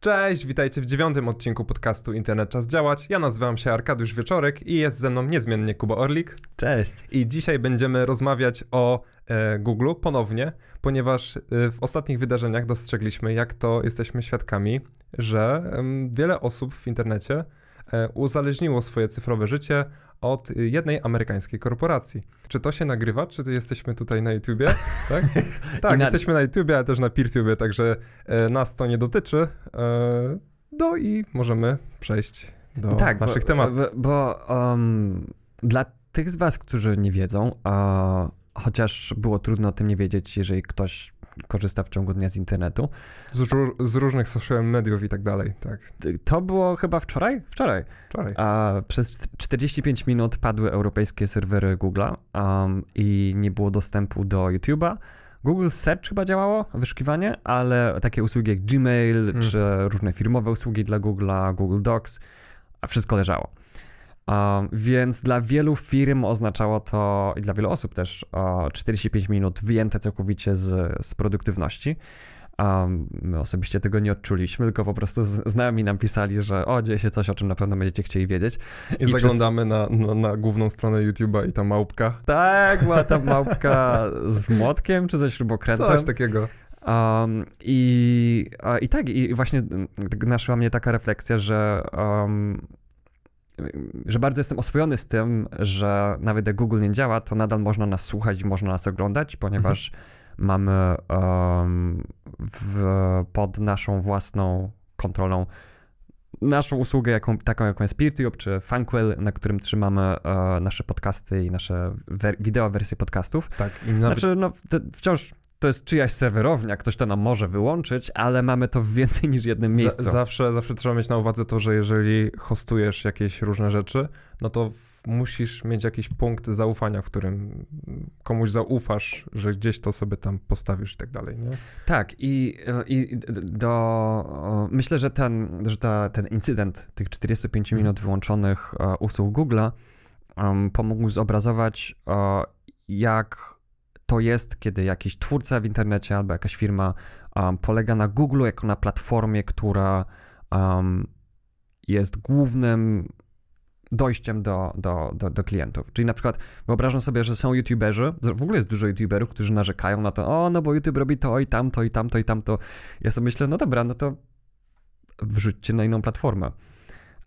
Cześć, witajcie w dziewiątym odcinku podcastu Internet Czas Działać. Ja nazywam się Arkadiusz Wieczorek i jest ze mną niezmiennie Kuba Orlik. Cześć. I dzisiaj będziemy rozmawiać o e, Google ponownie, ponieważ e, w ostatnich wydarzeniach dostrzegliśmy, jak to jesteśmy świadkami, że e, wiele osób w internecie e, uzależniło swoje cyfrowe życie od jednej amerykańskiej korporacji. Czy to się nagrywa? Czy jesteśmy tutaj na YouTubie? Tak, tak na- jesteśmy na YouTubie, ale też na PeerTube, także e, nas to nie dotyczy. E, no i możemy przejść do tak, naszych bo, tematów. Bo, bo um, dla tych z was, którzy nie wiedzą, a chociaż było trudno o tym nie wiedzieć, jeżeli ktoś korzysta w ciągu dnia z internetu, Z, z różnych social mediów i tak dalej, tak. to było chyba wczoraj? Wczoraj. Wczoraj. A przez 45 minut padły europejskie serwery Google'a um, i nie było dostępu do YouTube'a. Google Search chyba działało, wyszukiwanie, ale takie usługi jak Gmail Mm. czy różne firmowe usługi dla Google'a, Google Docs, a wszystko leżało. Um, więc dla wielu firm oznaczało to, i dla wielu osób też, o 45 minut wyjęte całkowicie z, z produktywności. Um, my osobiście tego nie odczuliśmy, tylko po prostu z- znajomi nam pisali, że o, dzieje się coś, o czym na pewno będziecie chcieli wiedzieć. I, i zaglądamy na, na, na główną stronę YouTube'a i ta małpka. Tak, była ta małpka z młotkiem czy ze śrubokrętem. Coś takiego. Um, i, I tak, i właśnie mm, naszła mnie taka refleksja, że, um, że bardzo jestem oswojony z tym, że nawet jak Google nie działa, to nadal można nas słuchać i można nas oglądać, ponieważ mamy um, w, pod naszą własną kontrolą naszą usługę, jaką, taką jaką jest PeerTube czy Funkwell, na którym trzymamy e, nasze podcasty i nasze wer- wideo wersje podcastów. Tak, i nawet Znaczy, no, wciąż to jest czyjaś serwerownia, ktoś to nam może wyłączyć, ale mamy to w więcej niż jednym miejscu. za, zawsze, zawsze trzeba mieć na uwadze to, że jeżeli hostujesz jakieś różne rzeczy, no to musisz mieć jakiś punkt zaufania, w którym komuś zaufasz, że gdzieś to sobie tam postawisz i tak dalej, nie? Tak, i, i do, myślę, że ten, że ta, ten incydent tych 45 Mhm. minut wyłączonych e, usług Google'a um, pomógł zobrazować, e, jak to jest, kiedy jakiś twórca w internecie albo jakaś firma um, polega na Google jako na platformie, która um, jest głównym dojściem do, do, do, do klientów. Czyli na przykład wyobrażam sobie, że są youtuberzy, w ogóle jest dużo youtuberów, którzy narzekają na to, o no bo YouTube robi to i tamto i tamto i tamto. Ja sobie myślę, no dobra, no to wrzućcie na inną platformę.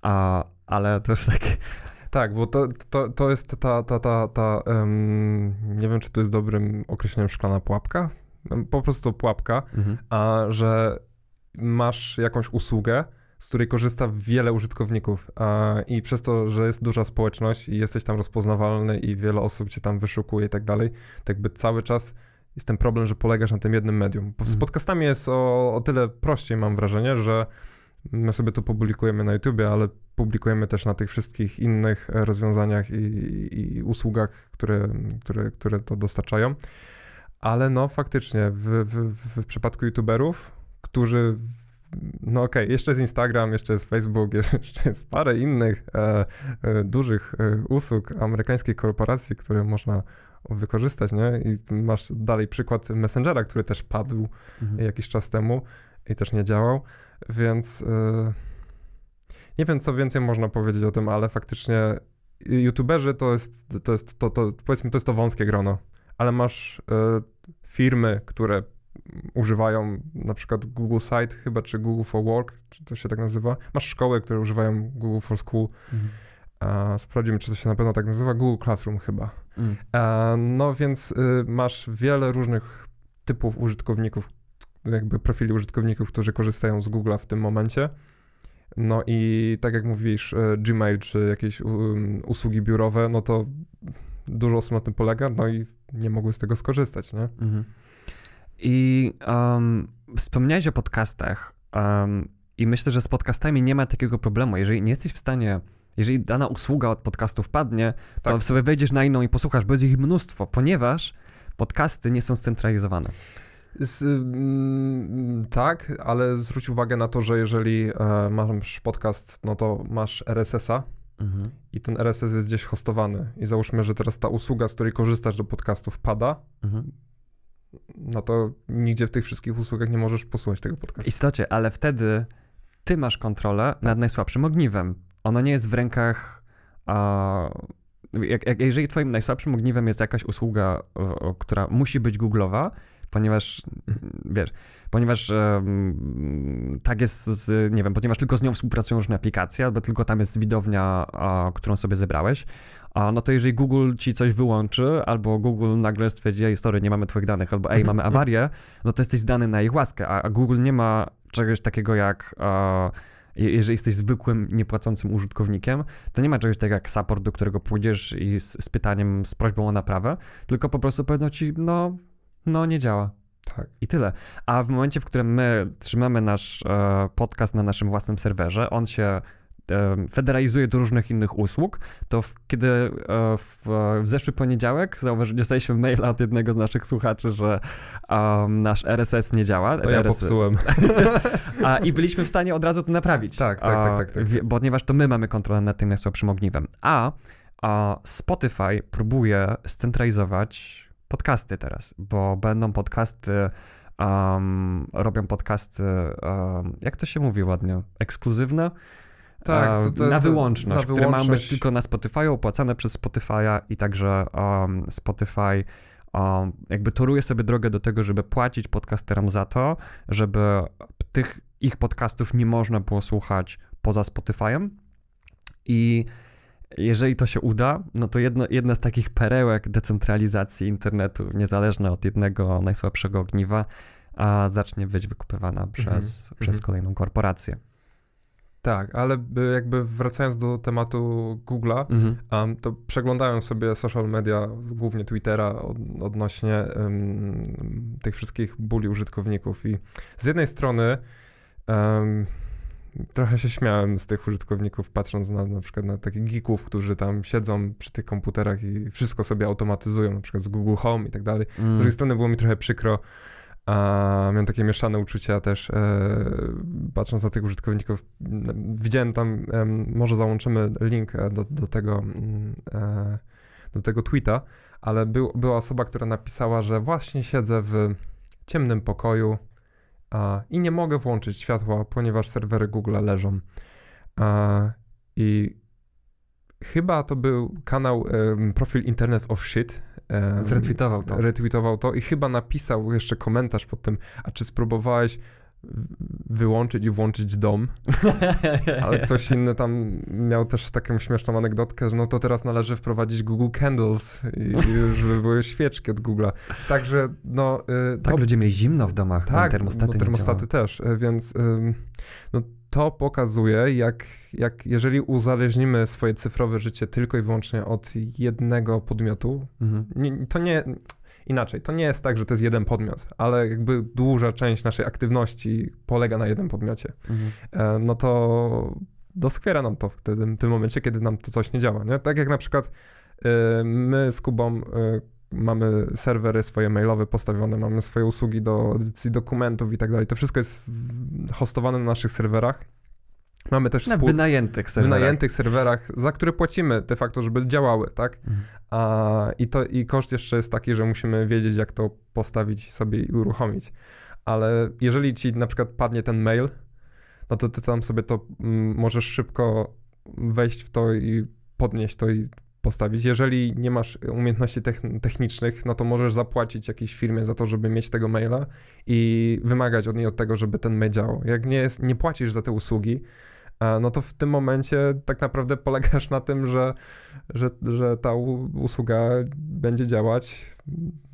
A, ale to już tak, Tak, bo to, to, to jest ta, ta, ta, ta em, nie wiem, czy to jest dobrym określeniem szklana pułapka, po prostu pułapka, mhm. a że masz jakąś usługę, z której korzysta wiele użytkowników a, i przez to, że jest duża społeczność i jesteś tam rozpoznawalny i wiele osób cię tam wyszukuje i tak dalej, to jakby cały czas jest ten problem, że polegasz na tym jednym medium. Bo Z Mhm. podcastami jest o, o tyle prościej, mam wrażenie, że my sobie to publikujemy na YouTubie, ale publikujemy też na tych wszystkich innych e, rozwiązaniach i, i usługach, które, które, które to dostarczają. Ale no faktycznie, w, w, w przypadku YouTuberów, którzy no okej, jeszcze jest Instagram, jeszcze jest Facebook, jeszcze jest parę innych e, e, dużych e, usług amerykańskiej korporacji, które można wykorzystać, nie? I masz dalej przykład Messengera, który też padł Mhm. jakiś czas temu i też nie działał, więc e, nie wiem, co więcej można powiedzieć o tym, ale faktycznie youtuberzy to jest, to jest, to, to, powiedzmy, to jest to wąskie grono, ale masz e, firmy, które używają na przykład Google Site chyba, czy Google for Work, czy to się tak nazywa. Masz szkoły, które używają Google for School. Mhm. Sprawdzimy, czy to się na pewno tak nazywa. Google Classroom chyba. Mm. A, no więc y, masz wiele różnych typów użytkowników, jakby profili użytkowników, którzy korzystają z Google'a w tym momencie. No i tak jak mówisz, y, Gmail czy jakieś um, usługi biurowe, no to dużo osób na tym polega, no i nie mogły z tego skorzystać, nie? Mhm. I um, wspomniałeś o podcastach um, i myślę, że z podcastami nie ma takiego problemu. Jeżeli nie jesteś w stanie, jeżeli dana usługa od podcastów padnie, to Tak. sobie wejdziesz na inną i posłuchasz, bo jest ich mnóstwo, ponieważ podcasty nie są scentralizowane. Z, mm, tak, ale zwróć uwagę na to, że jeżeli e, masz podcast, no to masz RSS-a Mhm. i ten RSS jest gdzieś hostowany. I załóżmy, że teraz ta usługa, z której korzystasz do podcastów pada, Mhm. no to nigdzie w tych wszystkich usługach nie możesz posłuchać tego W podcastu. istocie, ale wtedy ty masz kontrolę nad najsłabszym ogniwem. Ono nie jest w rękach. A, jak, jak, jeżeli twoim najsłabszym ogniwem jest jakaś usługa, o, która musi być Google'owa, ponieważ, wiesz, ponieważ um, tak jest z, nie wiem, ponieważ tylko z nią współpracują różne aplikacje, albo tylko tam jest widownia, a, którą sobie zebrałeś, a no to jeżeli Google ci coś wyłączy, albo Google nagle stwierdzi, ej, sorry, nie mamy twoich danych, albo ej, mamy awarię, no to jesteś zdany na ich łaskę, a, a Google nie ma czegoś takiego jak... A, jeżeli jesteś zwykłym, niepłacącym użytkownikiem, to nie ma czegoś takiego jak support, do którego pójdziesz i z, z pytaniem, z prośbą o naprawę, tylko po prostu powiedzą ci, no, no nie działa. Tak. I tyle. A w momencie, w którym my trzymamy nasz e, podcast na naszym własnym serwerze, on się federalizuje do różnych innych usług, to w, kiedy e, w, w, zeszły poniedziałek zauważyliśmy, dostaliśmy maila od jednego z naszych słuchaczy, że um, nasz RSS nie działa. To ja popsułem. A, I byliśmy w stanie od razu to naprawić. Tak, tak, tak. tak, tak. W, ponieważ to my mamy kontrolę nad tym najsłabszym ogniwem. A, a Spotify próbuje scentralizować podcasty teraz, bo będą podcasty um, robią podcasty, um, jak to się mówi ładnie, ekskluzywne, tak, to, to, na wyłączność, na które mają być tylko na Spotify, opłacane przez Spotify'a i także um, Spotify um, jakby toruje sobie drogę do tego, żeby płacić podcasterom za to, żeby tych ich podcastów nie można było słuchać poza Spotify'em. I jeżeli to się uda, no to jedno, jedna z takich perełek decentralizacji internetu, niezależna od jednego najsłabszego ogniwa, a zacznie być wykupywana przez, mm -hmm. przez mhm. kolejną korporację. Tak, ale jakby wracając do tematu Google'a, mhm. um, to przeglądałem sobie social media, głównie Twittera, od, odnośnie um, tych wszystkich buli użytkowników i z jednej strony um, trochę się śmiałem z tych użytkowników, patrząc na na przykład na takich geeków, którzy tam siedzą przy tych komputerach i wszystko sobie automatyzują, na przykład z Google Home i tak dalej. Z drugiej mm. strony było mi trochę przykro, a miałem takie mieszane uczucia też, e, patrząc na tych użytkowników. Widziałem tam, e, może załączymy link e, do, do tego e, do tego tweeta, ale był, była osoba, która napisała, że właśnie siedzę w ciemnym pokoju i nie mogę włączyć światła, ponieważ serwery Google leżą. I chyba to był kanał, profil Internet of Shit, Zretweetował to. Retweetował to i chyba napisał jeszcze komentarz pod tym, a czy spróbowałeś wyłączyć i włączyć dom, ale ktoś inny tam miał też taką śmieszną anegdotkę, że no to teraz należy wprowadzić Google Candles i, żeby były świeczki od Google'a. Także no... Y, tak, to, ludzie mieli zimno w domach, tak, termostaty, termostaty też, y, więc y, no to pokazuje, jak, jak jeżeli uzależnimy swoje cyfrowe życie tylko i wyłącznie od jednego podmiotu, mhm. nie, to nie, inaczej, to nie jest tak, że to jest jeden podmiot, ale jakby duża część naszej aktywności polega na jednym podmiocie, mhm. E, no to doskwiera nam to w tym, tym momencie, kiedy nam to coś nie działa, nie? Tak jak na przykład e, my z Kubą e, mamy serwery swoje mailowe postawione, mamy swoje usługi do edycji dokumentów i tak dalej. To wszystko jest hostowane na naszych serwerach. Mamy też na wynajętych serwerach. wynajętych serwerach, za które płacimy de facto, żeby działały, tak? Mhm. A, i, to, I koszt jeszcze jest taki, że musimy wiedzieć, jak to postawić sobie i uruchomić. Ale jeżeli ci na przykład padnie ten mail, no to ty tam sobie to mm, możesz szybko wejść w to i podnieść to i postawić. Jeżeli nie masz umiejętności technicznych, no to możesz zapłacić jakiejś firmie za to, żeby mieć tego maila i wymagać od niej od tego, żeby ten mail działał. Jak nie, jest, nie płacisz za te usługi, no to w tym momencie tak naprawdę polegasz na tym, że, że, że ta usługa będzie działać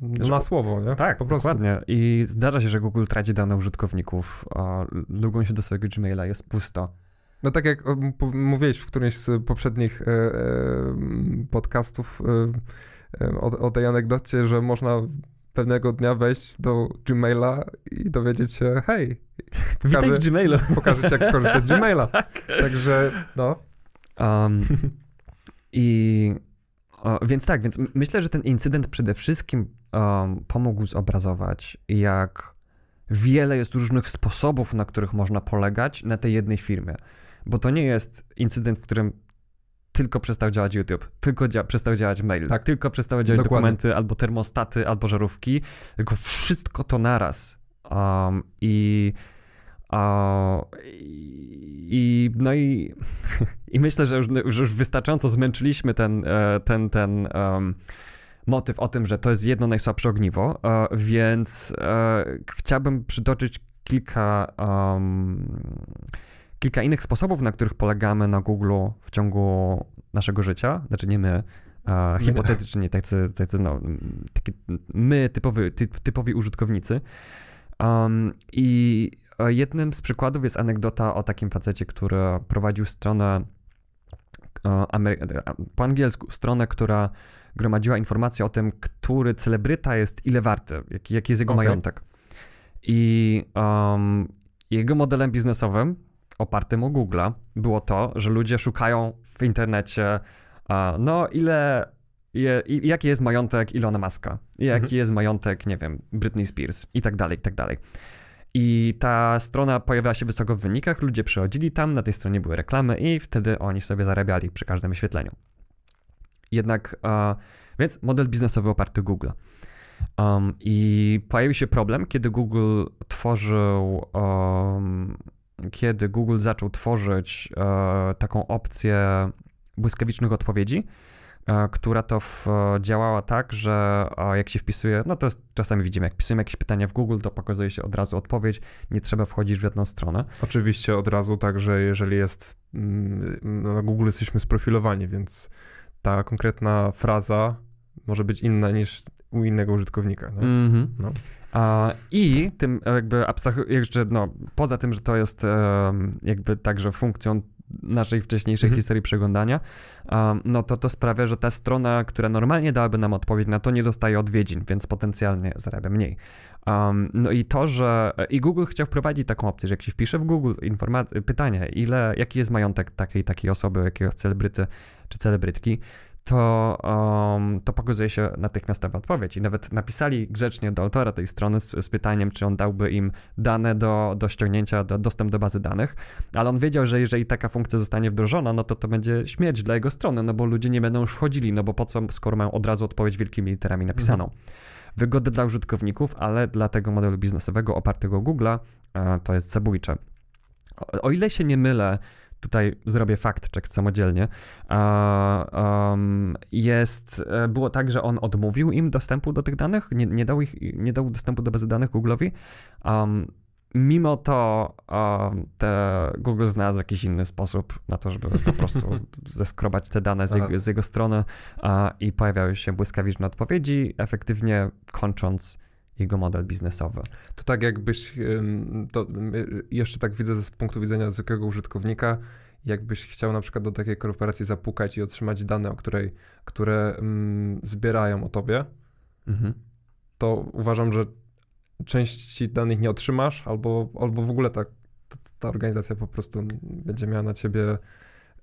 na słowo, nie? Tak, po prostu. dokładnie. I zdarza się, że Google traci dane użytkowników, a logą się do swojego Gmaila, jest pusto. No tak jak mówiłeś w którymś z poprzednich e, e, podcastów e, o, o tej anegdocie, że można pewnego dnia wejść do Gmaila i dowiedzieć się, hej, pokażę, Witaj w Gmailu. Pokażę ci, jak korzystać z Gmaila. tak. Także, no. Um, I o, więc tak, więc myślę, że ten incydent przede wszystkim um, pomógł zobrazować, jak wiele jest różnych sposobów, na których można polegać na tej jednej firmie. Bo to nie jest incydent, w którym tylko przestał działać YouTube, tylko dzia przestał działać mail, tak. tylko przestały działać Dokładnie. dokumenty, albo termostaty, albo żarówki, tylko wszystko to naraz. Um, i, i, no i, i myślę, że już, że już wystarczająco zmęczyliśmy ten, e, ten, ten um, motyw o tym, że to jest jedno najsłabsze ogniwo, e, więc e, chciałbym przytoczyć kilka, um, kilka innych sposobów, na których polegamy na Google w ciągu naszego życia. Znaczy nie my, e, hipotetycznie tacy, tacy no, taki, my, typowy, ty, typowi użytkownicy. Um, I jednym z przykładów jest anegdota o takim facecie, który prowadził stronę po angielsku, stronę, która gromadziła informacje o tym, który celebryta jest ile warty, jaki, jaki jest jego okay. majątek. I um, jego modelem biznesowym, opartym o Google'a, było to, że ludzie szukają w internecie, no ile, je, jaki jest majątek Ilona Muska, jaki mhm. jest majątek, nie wiem, Britney Spears i tak dalej, i tak dalej. I ta strona pojawiała się wysoko w wynikach, ludzie przychodzili tam, na tej stronie były reklamy i wtedy oni sobie zarabiali przy każdym wyświetleniu. Jednak, więc model biznesowy oparty Google. Um, I pojawił się problem, kiedy Google tworzył, um, kiedy Google zaczął tworzyć uh, taką opcję błyskawicznych odpowiedzi, uh, która to w, działała tak, że jak się wpisuje, no to jest, czasami widzimy, jak wpisujemy jakieś pytania w Google, to pokazuje się od razu odpowiedź, nie trzeba wchodzić w jedną stronę. Oczywiście od razu tak, że jeżeli jest, mm, na Google jesteśmy sprofilowani, więc ta konkretna fraza może być inna niż u innego użytkownika. Mm -hmm. no. I tym jakby abstrahując, jeszcze no, poza tym, że to jest jakby także funkcją naszej wcześniejszej mhm. historii przeglądania, no to to sprawia, że ta strona, która normalnie dałaby nam odpowiedź na to, nie dostaje odwiedzin, więc potencjalnie zarabia mniej. Um, no i to, że i Google chciał wprowadzić taką opcję, że jak się wpisze w Google informacje, pytanie, ile, jaki jest majątek takiej takiej osoby, jakiegoś celebryty czy celebrytki, to, um, to pokazuje się natychmiastowa odpowiedź. I nawet napisali grzecznie do autora tej strony z, z, pytaniem, czy on dałby im dane do, do ściągnięcia, do, dostęp do bazy danych, ale on wiedział, że jeżeli taka funkcja zostanie wdrożona, no to to będzie śmierć dla jego strony, no bo ludzie nie będą już wchodzili, no bo po co, skoro mają od razu odpowiedź wielkimi literami napisaną. Mhm. Wygody dla użytkowników, ale dla tego modelu biznesowego opartego Google'a e, to jest zabójcze. O, o ile się nie mylę, tutaj zrobię fakt check samodzielnie, um, jest, e, było tak, że on odmówił im dostępu do tych danych, nie, nie, dał, ich, nie dał dostępu do bazy danych Google'owi. Um, mimo to um, te Google znalazł jakiś inny sposób na to, żeby po prostu zeskrobać te dane z jego, z jego strony uh, i pojawiały się błyskawiczne odpowiedzi, efektywnie kończąc jego model biznesowy. To tak jakbyś, to jeszcze tak widzę z punktu widzenia zwykłego użytkownika, jakbyś chciał na przykład do takiej korporacji zapukać i otrzymać dane, o której, które mm, zbierają o tobie, mhm. to uważam, że części danych nie otrzymasz, albo, albo w ogóle ta, ta organizacja po prostu będzie miała na ciebie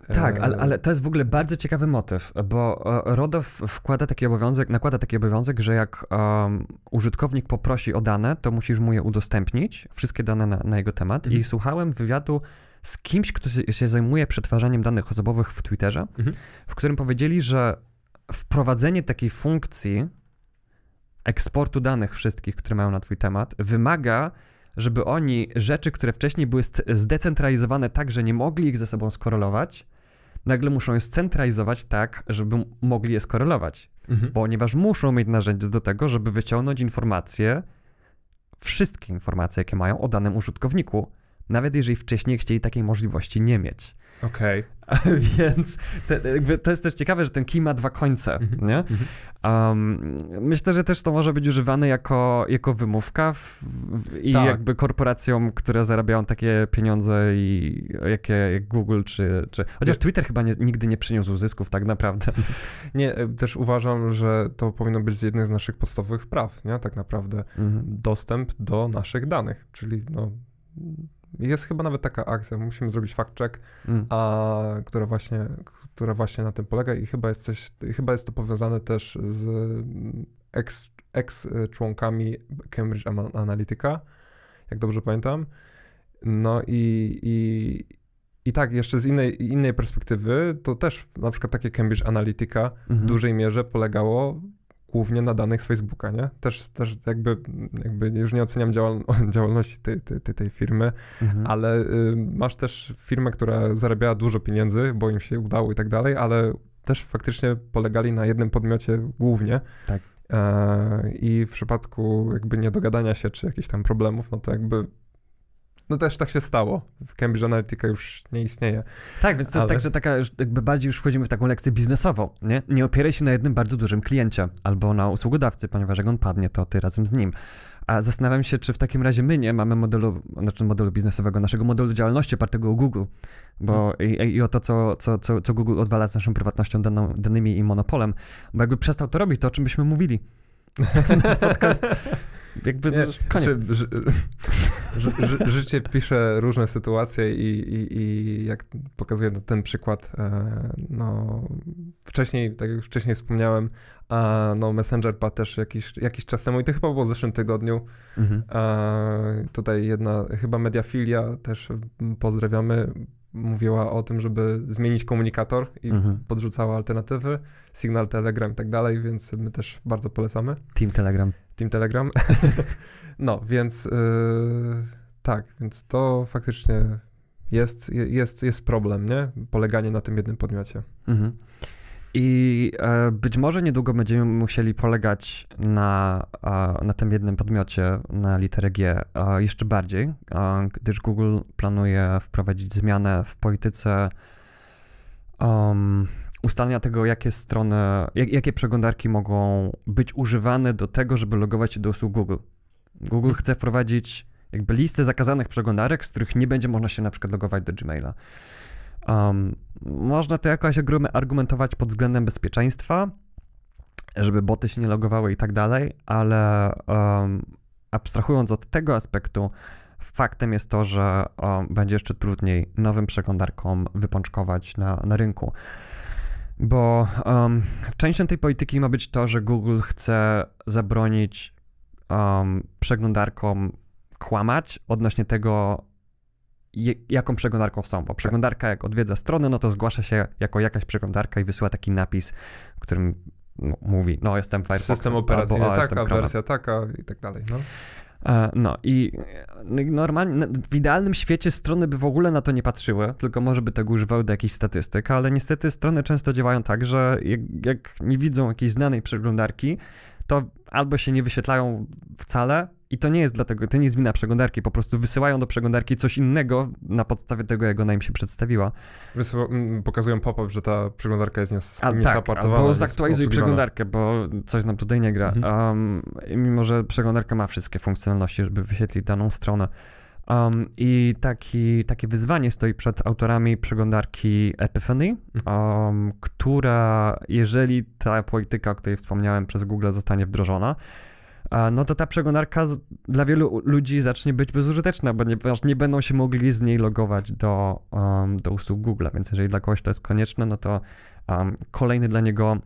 tak, ale, ale, to jest w ogóle bardzo ciekawy motyw, bo e, RODO wkłada taki obowiązek, nakłada taki obowiązek, że jak um, użytkownik poprosi o dane, to musisz mu je udostępnić, wszystkie dane na, na jego temat. Mhm. I słuchałem wywiadu z kimś, kto się zajmuje przetwarzaniem danych osobowych w Twitterze, mhm. w którym powiedzieli, że wprowadzenie takiej funkcji eksportu danych wszystkich, które mają na twój temat, wymaga żeby oni rzeczy, które wcześniej były zdecentralizowane tak, że nie mogli ich ze sobą skorelować, nagle muszą je scentralizować tak, żeby mogli je skorelować. Mhm. Ponieważ muszą mieć narzędzie do tego, żeby wyciągnąć informacje, wszystkie informacje, jakie mają o danym użytkowniku, nawet jeżeli wcześniej chcieli takiej możliwości nie mieć. Okej. Okay. Więc te, to jest też ciekawe, że ten kij ma dwa końce, mhm. nie? Um, myślę, że też to może być używane jako, jako wymówka w, w, i tak. jakby korporacjom, które zarabiają takie pieniądze i jakie jak Google czy... czy chociaż Twitter chyba nie, nigdy nie przyniósł zysków tak naprawdę. Nie, e, też uważam, że to powinno być z jednych z naszych podstawowych praw, nie? Tak naprawdę mhm. dostęp do naszych danych, czyli no jest chyba nawet taka akcja, musimy zrobić fact check, mm. a, która, właśnie, która właśnie na tym polega i chyba jest, coś, chyba jest to powiązane też z ex, ex członkami Cambridge Analytica, jak dobrze pamiętam. No i, i, i tak, jeszcze z innej, innej perspektywy, to też na przykład takie Cambridge Analytica mm -hmm. w mhm. dużej mierze polegało głównie na danych z Facebooka, nie? Też, też jakby, jakby już nie oceniam działal działalności tej, tej, tej firmy, mhm. ale y, masz też firmę, która zarabiała dużo pieniędzy, bo im się udało i tak dalej, ale też faktycznie polegali na jednym podmiocie głównie. Tak. E, I w przypadku jakby niedogadania się czy jakichś tam problemów, no to jakby no też tak się stało. W Cambridge Analytica już nie istnieje. Tak, więc to Ale... jest tak, że taka jakby bardziej już wchodzimy w taką lekcję biznesową, nie? Nie opieraj się na jednym bardzo dużym kliencie albo na usługodawcy, ponieważ jak on padnie, to ty razem z nim. A zastanawiam się, czy w takim razie my nie mamy modelu, znaczy modelu biznesowego, naszego modelu działalności opartego o Google, bo hmm. i, i, o to, co, co, co, co Google odwala z naszą prywatnością, daną, danymi i monopolem, bo jakby przestał to robić, to o czym byśmy mówili. Nasz podcast jakby nie, koniec. Ży, ży, ży, życie pisze różne sytuacje i, i, i jak pokazuje ten przykład, e, no wcześniej, tak jak wcześniej wspomniałem, a no Messenger padł też jakiś, jakiś czas temu i to chyba było w zeszłym tygodniu. Mhm. tutaj jedna, chyba Mediafilia też pozdrawiamy, mówiła o tym, żeby zmienić komunikator i mhm. podrzucała alternatywy, Signal, Telegram i tak dalej, więc my też bardzo polecamy. Team Telegram. Team Telegram. no, więc yy, tak, więc to faktycznie jest, jest, jest problem, nie? Poleganie na tym jednym podmiocie. Mhm. I e, być może niedługo będziemy musieli polegać na, e, na tym jednym podmiocie, na literę G, e, jeszcze bardziej, gdyż Google planuje wprowadzić zmianę w polityce um, ustalenia tego, jakie strony, jak, jakie przeglądarki mogą być używane do tego, żeby logować się do usług Google. Google chce wprowadzić jakby listę zakazanych przeglądarek, z których nie będzie można się na przykład logować do Gmaila. Um, można to jakoś argumentować pod względem bezpieczeństwa, żeby boty się nie logowały i tak dalej, ale um, abstrahując od tego aspektu, faktem jest to, że um, będzie jeszcze trudniej nowym przeglądarkom wypączkować na, na rynku. Bo um, częścią tej polityki ma być to, że Google chce zabronić um, przeglądarkom kłamać odnośnie tego, jaką przeglądarką są, bo przeglądarka jak odwiedza stronę, no to zgłasza się jako jakaś przeglądarka i wysyła taki napis, w którym no, mówi, no jestem Firefoxem. System operacyjny albo, taka, wersja taka i tak dalej, no. E, no i no normalnie, w idealnym świecie strony by w ogóle na to nie patrzyły, tylko może by tego używały do jakichś statystyk, ale niestety strony często działają tak, że jak, jak nie widzą jakiejś znanej przeglądarki, to albo się nie wyświetlają wcale, i to nie jest dlatego, to nie jest wina przeglądarki, po prostu wysyłają do przeglądarki coś innego na podstawie tego, jak ona im się przedstawiła. Wysyła, pokazują pop-up, że ta przeglądarka jest nies A, niesaportowana. Tak, albo zaktualizuj przeglądarkę, bo coś nam tutaj nie gra. Mhm. Um, mimo, że przeglądarka ma wszystkie funkcjonalności, żeby wyświetlić daną stronę. Um, I taki, takie wyzwanie stoi przed autorami przeglądarki Epiphany, um, która, jeżeli ta polityka, o której wspomniałem, przez Google zostanie wdrożona, no to ta przeglądarka dla wielu ludzi zacznie być bezużyteczna, ponieważ nie będą się mogli z niej logować do, um, do usług Google, więc jeżeli dla kogoś to jest konieczne, no to um, kolejny dla niego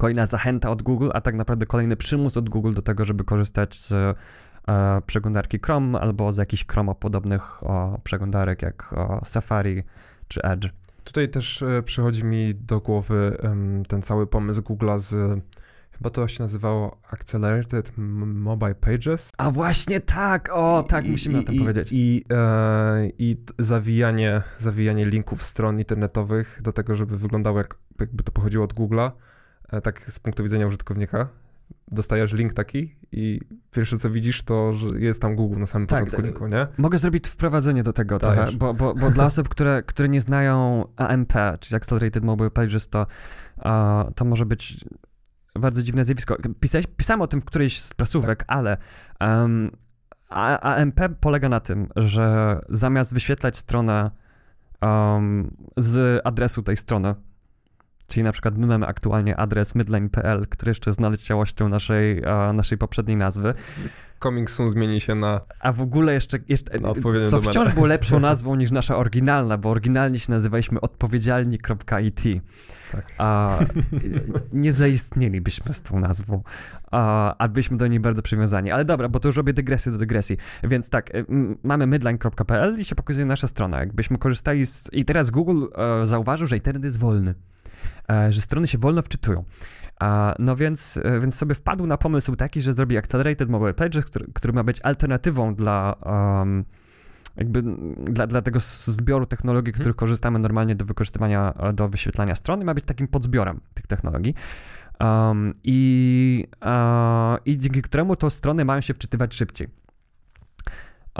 kolejna zachęta od Google, a tak naprawdę kolejny przymus od Google do tego, żeby korzystać z e, przeglądarki Chrome albo z jakichś Chrome podobnych o, przeglądarek jak o, Safari czy Edge. Tutaj też e, przychodzi mi do głowy ten cały pomysł Google'a z bo to się nazywało Accelerated Mobile Pages. A właśnie tak, o tak, I, musimy i, o tym i, powiedzieć. I, e, i zawijanie, zawijanie linków stron internetowych do tego, żeby wyglądało jak, jakby to pochodziło od Google'a, e, tak z punktu widzenia użytkownika. Dostajesz link taki i pierwsze co widzisz to, że jest tam Google na samym tak, początku linku, nie? Mogę zrobić wprowadzenie do tego Dajesz. trochę, bo, bo, bo dla osób, które, które nie znają AMP, czyli Accelerated Mobile Pages, to, uh, to może być bardzo dziwne zjawisko. Pisałeś, pisałem o tym w którejś z prasówek, tak. ale um, AMP polega na tym, że zamiast wyświetlać stronę um, z adresu tej strony, czyli na przykład my mamy aktualnie adres mydline.pl, który jeszcze naleciałością naszej, naszej poprzedniej nazwy, Coming Soon zmieni się na... A w ogóle jeszcze, jeszcze co domenę. wciąż było lepszą nazwą niż nasza oryginalna, bo oryginalnie się nazywaliśmy odpowiedzialni.it. Tak. A nie zaistnielibyśmy z tą nazwą, a, a byliśmy do niej bardzo przywiązani. Ale dobra, bo to już robię dygresję do dygresji. Więc tak, mamy mydline.pl i się pokazuje nasza strona. Jakbyśmy korzystali z... I teraz Google e, zauważył, że internet jest wolny. e, że strony się wolno wczytują. No więc, e, więc sobie wpadł na pomysł taki, że zrobi Accelerated Mobile Pages, który, który ma być alternatywą dla, um, jakby dla, dla tego zbioru technologii, których korzystamy normalnie do wykorzystywania, e, do wyświetlania strony, ma być takim podzbiorem tych technologii. Um, i, uh, I dzięki któremu to strony mają się wczytywać szybciej.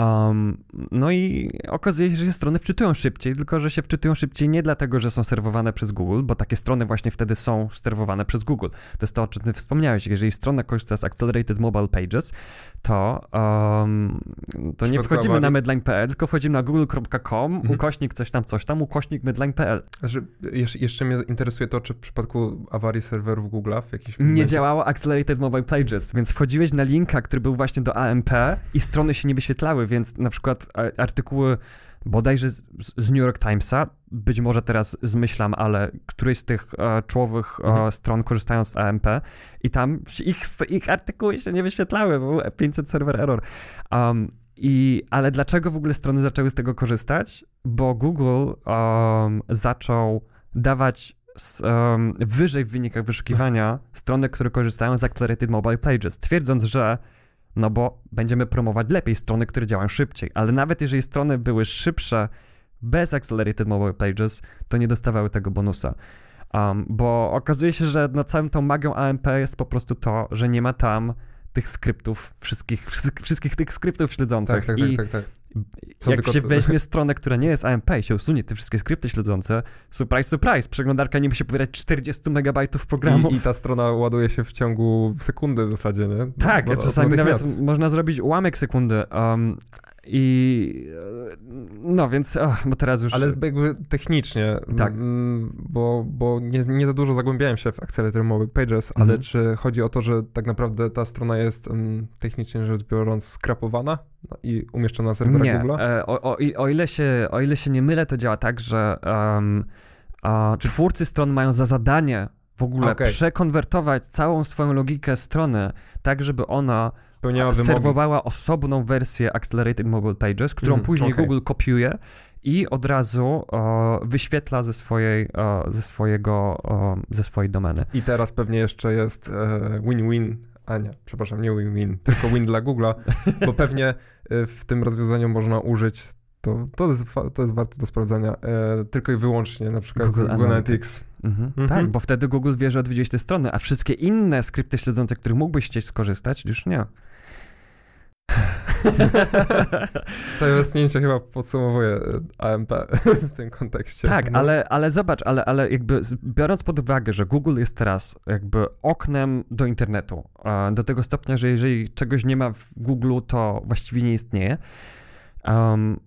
Um, no i okazuje się, że się strony wczytują szybciej, tylko że się wczytują szybciej nie dlatego, że są serwowane przez Google, bo takie strony właśnie wtedy są serwowane przez Google. To jest to, o czym ty wspomniałeś. Jeżeli strona korzysta z Accelerated Mobile Pages, to, um, to nie wchodzimy na medline.pl, tylko wchodzimy na google.com, mhm. ukośnik coś tam, coś tam, ukośnik medline.pl. Znaczy, jeszcze mnie interesuje to, czy w przypadku awarii serwerów Google'a w jakiś Nie działało Accelerated Mobile Pages, więc wchodziłeś na linka, który był właśnie do AMP i strony się nie wyświetlały, więc na przykład artykuły bodajże z, z New York Timesa, być może teraz zmyślam, ale któryś z tych e, czołowych e, mhm. stron korzystają z AMP i tam ich, ich artykuły się nie wyświetlały, był 500 server error. Um, i, ale dlaczego w ogóle strony zaczęły z tego korzystać? Bo Google um, zaczął dawać um, wyżej w wynikach wyszukiwania strony, które korzystają z Accelerated Mobile Pages, twierdząc, że no bo będziemy promować lepiej strony, które działają szybciej. Ale nawet jeżeli strony były szybsze bez Accelerated Mobile Pages, to nie dostawały tego bonusa. Um, bo okazuje się, że na całym tą magią AMP jest po prostu to, że nie ma tam tych skryptów, wszystkich, wszystkich tych skryptów śledzących. Tak, tak, I tak, tak, tak. Co Jak się weźmie stronę, która nie jest AMP i się usunie te wszystkie skrypty śledzące, surprise, surprise, przeglądarka nie musi pobierać 40 megabajtów programu. I, I, ta strona ładuje się w ciągu sekundy w zasadzie, nie? Tak, Bo, czasami nawet można zrobić ułamek sekundy. Um, i no więc, oh, bo teraz już. Ale jakby technicznie, tak. bo, bo nie, nie za dużo zagłębiałem się w Accelerator Mobile Pages, ale mhm. czy chodzi o to, że tak naprawdę ta strona jest um, technicznie rzecz biorąc skrapowana i umieszczona na serwerach nie. Google? E, o, o, o, ile się, o ile się nie mylę, to działa tak, że um, a, twórcy stron mają za zadanie w ogóle okay. przekonwertować całą swoją logikę strony tak, żeby ona Spełniała serwowała wymogi. osobną wersję Accelerated Mobile Pages, którą mm, później okay. Google kopiuje i od razu wyświetla ze swojej, ze swojego, ze swojej domeny. I teraz pewnie jeszcze jest e, win-win, a nie, przepraszam, nie win-win, tylko win dla Google'a, bo pewnie e, w tym rozwiązaniu można użyć to, to, jest, to jest warte do sprawdzenia. E, tylko i wyłącznie na przykład Google, Google Analytics. Mhm. Mhm. Tak, bo wtedy Google wie, że odwiedziłeś te strony, a wszystkie inne skrypty śledzące, których mógłbyś chcieć skorzystać, już nie. to westchnięcie chyba podsumowuje e, AMP w tym kontekście. Tak, no. ale, ale zobacz, ale, ale jakby biorąc pod uwagę, że Google jest teraz jakby oknem do internetu, do tego stopnia, że jeżeli czegoś nie ma w Google, to właściwie nie istnieje, um,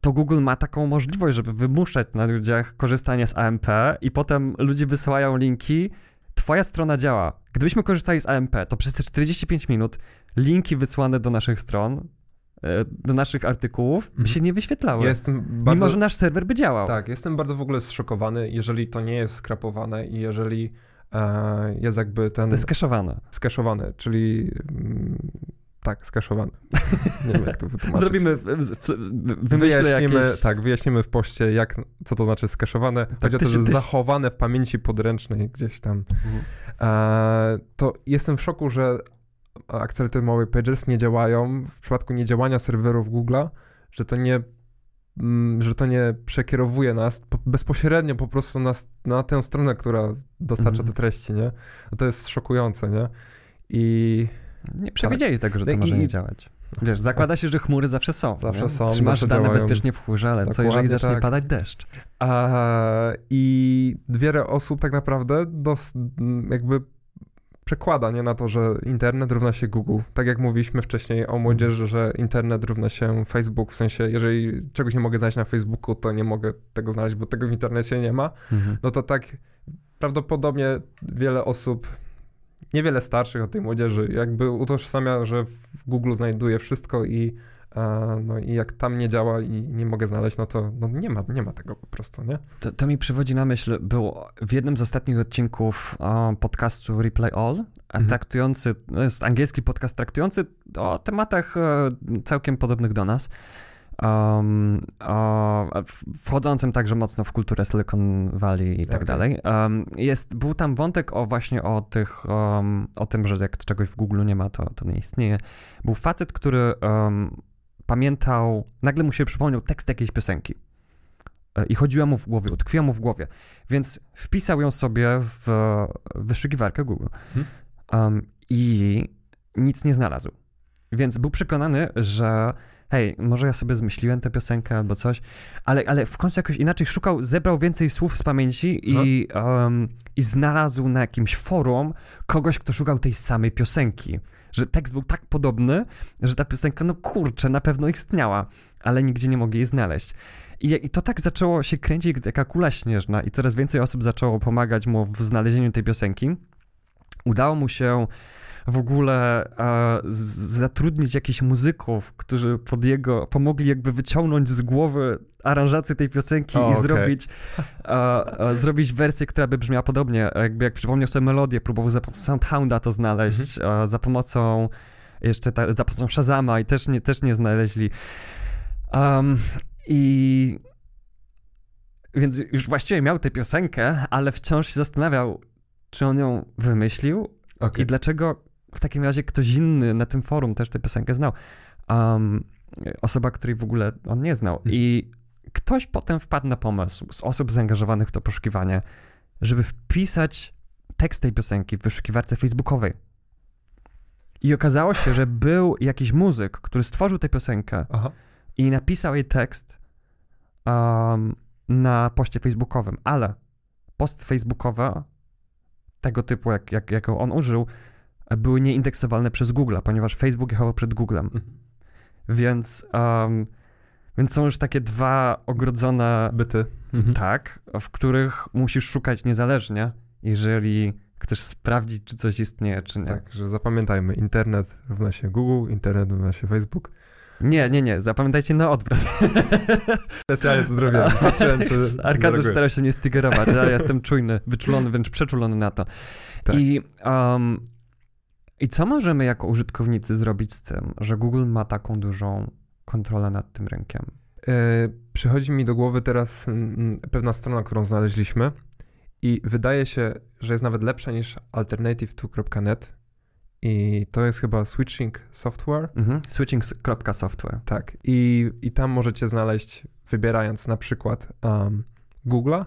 to Google ma taką możliwość, żeby wymuszać na ludziach korzystanie z AMP i potem ludzie wysyłają linki, twoja strona działa. Gdybyśmy korzystali z AMP, to przez te 45 minut linki wysłane do naszych stron, e, do naszych artykułów by mhm. się nie wyświetlały. jestem bardzo, mimo, że nasz serwer by działał. Tak, jestem bardzo w ogóle zszokowany, jeżeli to nie jest skrapowane i jeżeli e, jest jakby ten... To jest skeszowane. Skeszowane, czyli... Mm, tak, skaszowane. Nie wiem, jak to wytłumaczyć. Zrobimy, w, w, wyjaśnimy, jakieś... Tak, wyjaśnimy w poście, jak, co to znaczy skaszowane. Tak, Chodzi o to, że tyś... zachowane w pamięci podręcznej gdzieś tam. Mhm. E, to jestem w szoku, że Accelerated Mobile Pages nie działają w przypadku niedziałania serwerów Google'a, że to nie mm, że to nie przekierowuje nas bezpośrednio po prostu na, na tę stronę, która dostarcza mhm. te treści, nie? No to jest szokujące, nie? I nie przewidzieli tego, że to I, może nie działać. Wiesz, zakłada się, że chmury zawsze są. Zawsze nie? są. Trzymasz zawsze dane działają. bezpiecznie w chmurze, ale co jeżeli zacznie tak. padać deszcz? A, I wiele osób tak naprawdę dos, jakby przekłada nie na to, że internet równa się Google. Tak jak mówiliśmy wcześniej o młodzieży, że internet równa się Facebook, w sensie jeżeli czegoś nie mogę znaleźć na Facebooku, to nie mogę tego znaleźć, bo tego w internecie nie ma. Mhm. No to tak prawdopodobnie wiele osób niewiele starszych od tej młodzieży jakby utożsamia, że w Google znajduje wszystko i no i jak tam nie działa i nie mogę znaleźć, no to no nie, ma, nie ma tego po prostu, nie? To, to mi przywodzi na myśl, był w jednym z ostatnich odcinków podcastu Replay All, mhm. traktujący, no jest angielski podcast traktujący o tematach e, całkiem podobnych do nas, um, wchodzącym także mocno w kulturę Silicon Valley i tak Okej. dalej. Um, jest, był tam wątek o właśnie o tych, um, o tym, że jak czegoś w Google nie ma, to, to nie istnieje. Był facet, który um, pamiętał, nagle mu się przypomniał tekst jakiejś piosenki. E, I chodziła mu w głowie, utkwiła mu w głowie. Więc wpisał ją sobie w wyszukiwarkę Google. Mhm. Um, I nic nie znalazł. Więc był przekonany, że hej, może ja sobie zmyśliłem tę piosenkę albo coś, ale, ale w końcu jakoś inaczej szukał, zebrał więcej słów z pamięci i, um, i znalazł na jakimś forum kogoś, kto szukał tej samej piosenki. Że tekst był tak podobny, że ta piosenka, no kurczę, na pewno istniała, ale nigdzie nie mogli jej znaleźć. I, I to tak zaczęło się kręcić taka kula śnieżna i coraz więcej osób zaczęło pomagać mu w znalezieniu tej piosenki. Udało mu się w ogóle e, zatrudnić jakichś muzyków, którzy pod jego, pomogli jakby wyciągnąć z głowy aranżację tej piosenki O, i okej. zrobić, e, e, zrobić wersję, która by brzmiała podobnie. Jakby jak przypomniał sobie melodię, próbował za pomocą Soundhounda to znaleźć, e, za pomocą jeszcze ta, za pomocą Shazama i też nie, też nie znaleźli. Um, I więc już właściwie miał tę piosenkę, ale wciąż się zastanawiał, czy on ją wymyślił Okej. i dlaczego w takim razie ktoś inny na tym forum też tę piosenkę znał. Um, osoba, której w ogóle on nie znał. Mhm. I ktoś potem wpadł na pomysł z osób zaangażowanych w to poszukiwanie, żeby wpisać tekst tej piosenki w wyszukiwarce facebookowej. I okazało się, że był jakiś muzyk, który stworzył tę piosenkę Aha. i napisał jej tekst um, na poście facebookowym, ale post facebookowe tego typu, jak, jak, jaką on użył, były nieindeksowane przez Google, ponieważ Facebook jechał przed Googlem. Mhm. Więc, um, więc są już takie dwa ogrodzone Byty. Mhm. tak, w których musisz szukać niezależnie, jeżeli chcesz sprawdzić, czy coś istnieje, czy nie. Tak, że zapamiętajmy, internet równa się Google, internet równa się Facebook. Nie, nie, nie, zapamiętajcie na odwrót. Specjalnie to zrobiłem. Arkadiusz starał się mnie stygerować, ja jestem czujny, wyczulony, wręcz przeczulony na to. Tak. I, um, I co możemy jako użytkownicy zrobić z tym, że Google ma taką dużą kontrolę nad tym rynkiem? E, przychodzi mi do głowy teraz pewna strona, którą znaleźliśmy i wydaje się, że jest nawet lepsza niż alternative2.net i to jest chyba Switching Software. Mhm. Switching.software. Tak. I, I tam możecie znaleźć, wybierając na przykład um, Google'a,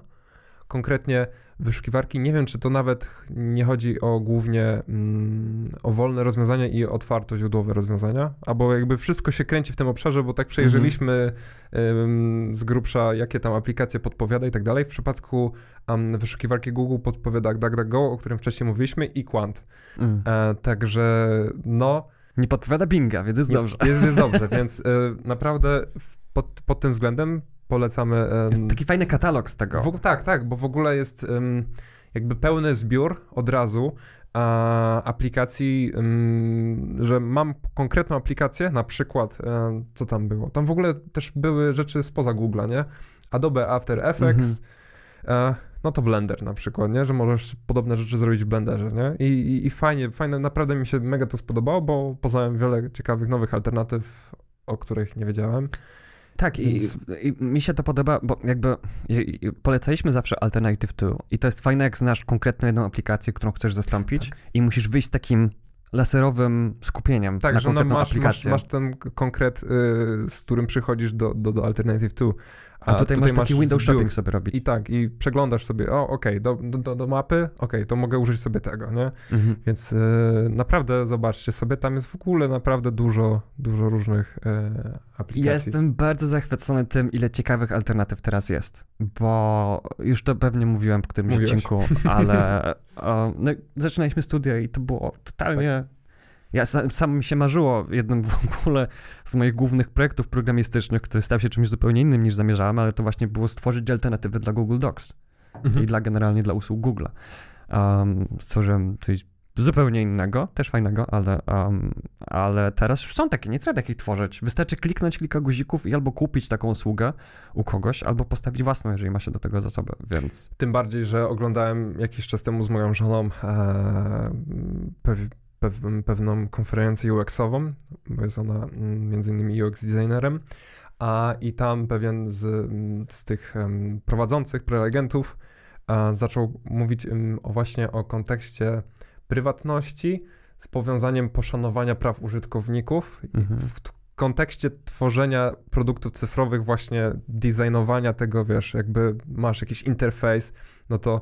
konkretnie wyszukiwarki. Nie wiem, czy to nawet nie chodzi o głównie mm, o wolne rozwiązania i otwartoźródłowe rozwiązania, albo jakby wszystko się kręci w tym obszarze, bo tak przejrzeliśmy ym, z grubsza, jakie tam aplikacje podpowiada i tak dalej. W przypadku um, wyszukiwarki Google podpowiada DuckDuckGo, o którym wcześniej mówiliśmy, i Quant. Mm. E, także no, Nie podpowiada Binga, więc jest nie- dobrze. Jest, jest dobrze, więc y, naprawdę pod, pod tym względem polecamy. Jest taki fajny katalog z tego. w, tak, tak, bo w ogóle jest jakby pełny zbiór od razu aplikacji, że mam konkretną aplikację, na przykład, ym, co tam było? Tam w ogóle też były rzeczy spoza Google'a, nie? Adobe After Effects, e, no to Blender na przykład, nie? Że możesz podobne rzeczy zrobić w Blenderze, nie? I, i, i fajnie, fajne, naprawdę mi się mega to spodobało, bo poznałem wiele ciekawych nowych alternatyw, o których nie wiedziałem. Tak, i, Więc- i mi się to podoba, bo jakby i, i polecaliśmy zawsze Alternative 2 i to jest fajne, jak znasz konkretną jedną aplikację, którą chcesz zastąpić i musisz wyjść z takim laserowym skupieniem Tak, na że no konkretną masz, masz, aplikację. masz ten k- konkret, y, z którym przychodzisz do, do, do Alternative 2. A tutaj, masz taki window zbiór. shopping sobie robić. I tak, i przeglądasz sobie, o okej, do, do, do, do mapy, okej, to mogę użyć sobie tego, nie? Mhm. Więc y, naprawdę zobaczcie sobie, tam jest w ogóle naprawdę dużo, dużo różnych y, aplikacji. Jestem bardzo zachwycony tym, ile ciekawych alternatyw teraz jest, bo już to pewnie mówiłem w którymś Mówiłeś. odcinku, ale no, zaczynaliśmy studia i to było totalnie... Tak. Ja sam, sam mi się marzyło jednym w ogóle z moich głównych projektów programistycznych, który stał się czymś zupełnie innym niż zamierzałem, ale to właśnie było stworzyć alternatywy dla Google Docs Mhm. i dla generalnie dla usług Google'a. Um, stworzyłem coś zupełnie innego, też fajnego, ale, um, ale teraz już są takie, nie trzeba takich tworzyć. Wystarczy kliknąć kilka guzików i albo kupić taką usługę u kogoś, albo postawić własną, jeżeli ma się do tego zasoby, więc... Tym bardziej, że oglądałem jakiś czas temu z moją żoną e, pew, pew, pewną konferencję UX-ową, bo jest ona mm, między innymi UX designerem, a i tam pewien z, z tych prowadzących, prelegentów a, zaczął mówić o właśnie o kontekście prywatności z powiązaniem poszanowania praw użytkowników mhm. w, kontekście tworzenia produktów cyfrowych, właśnie designowania tego, wiesz, jakby masz jakiś interfejs, no to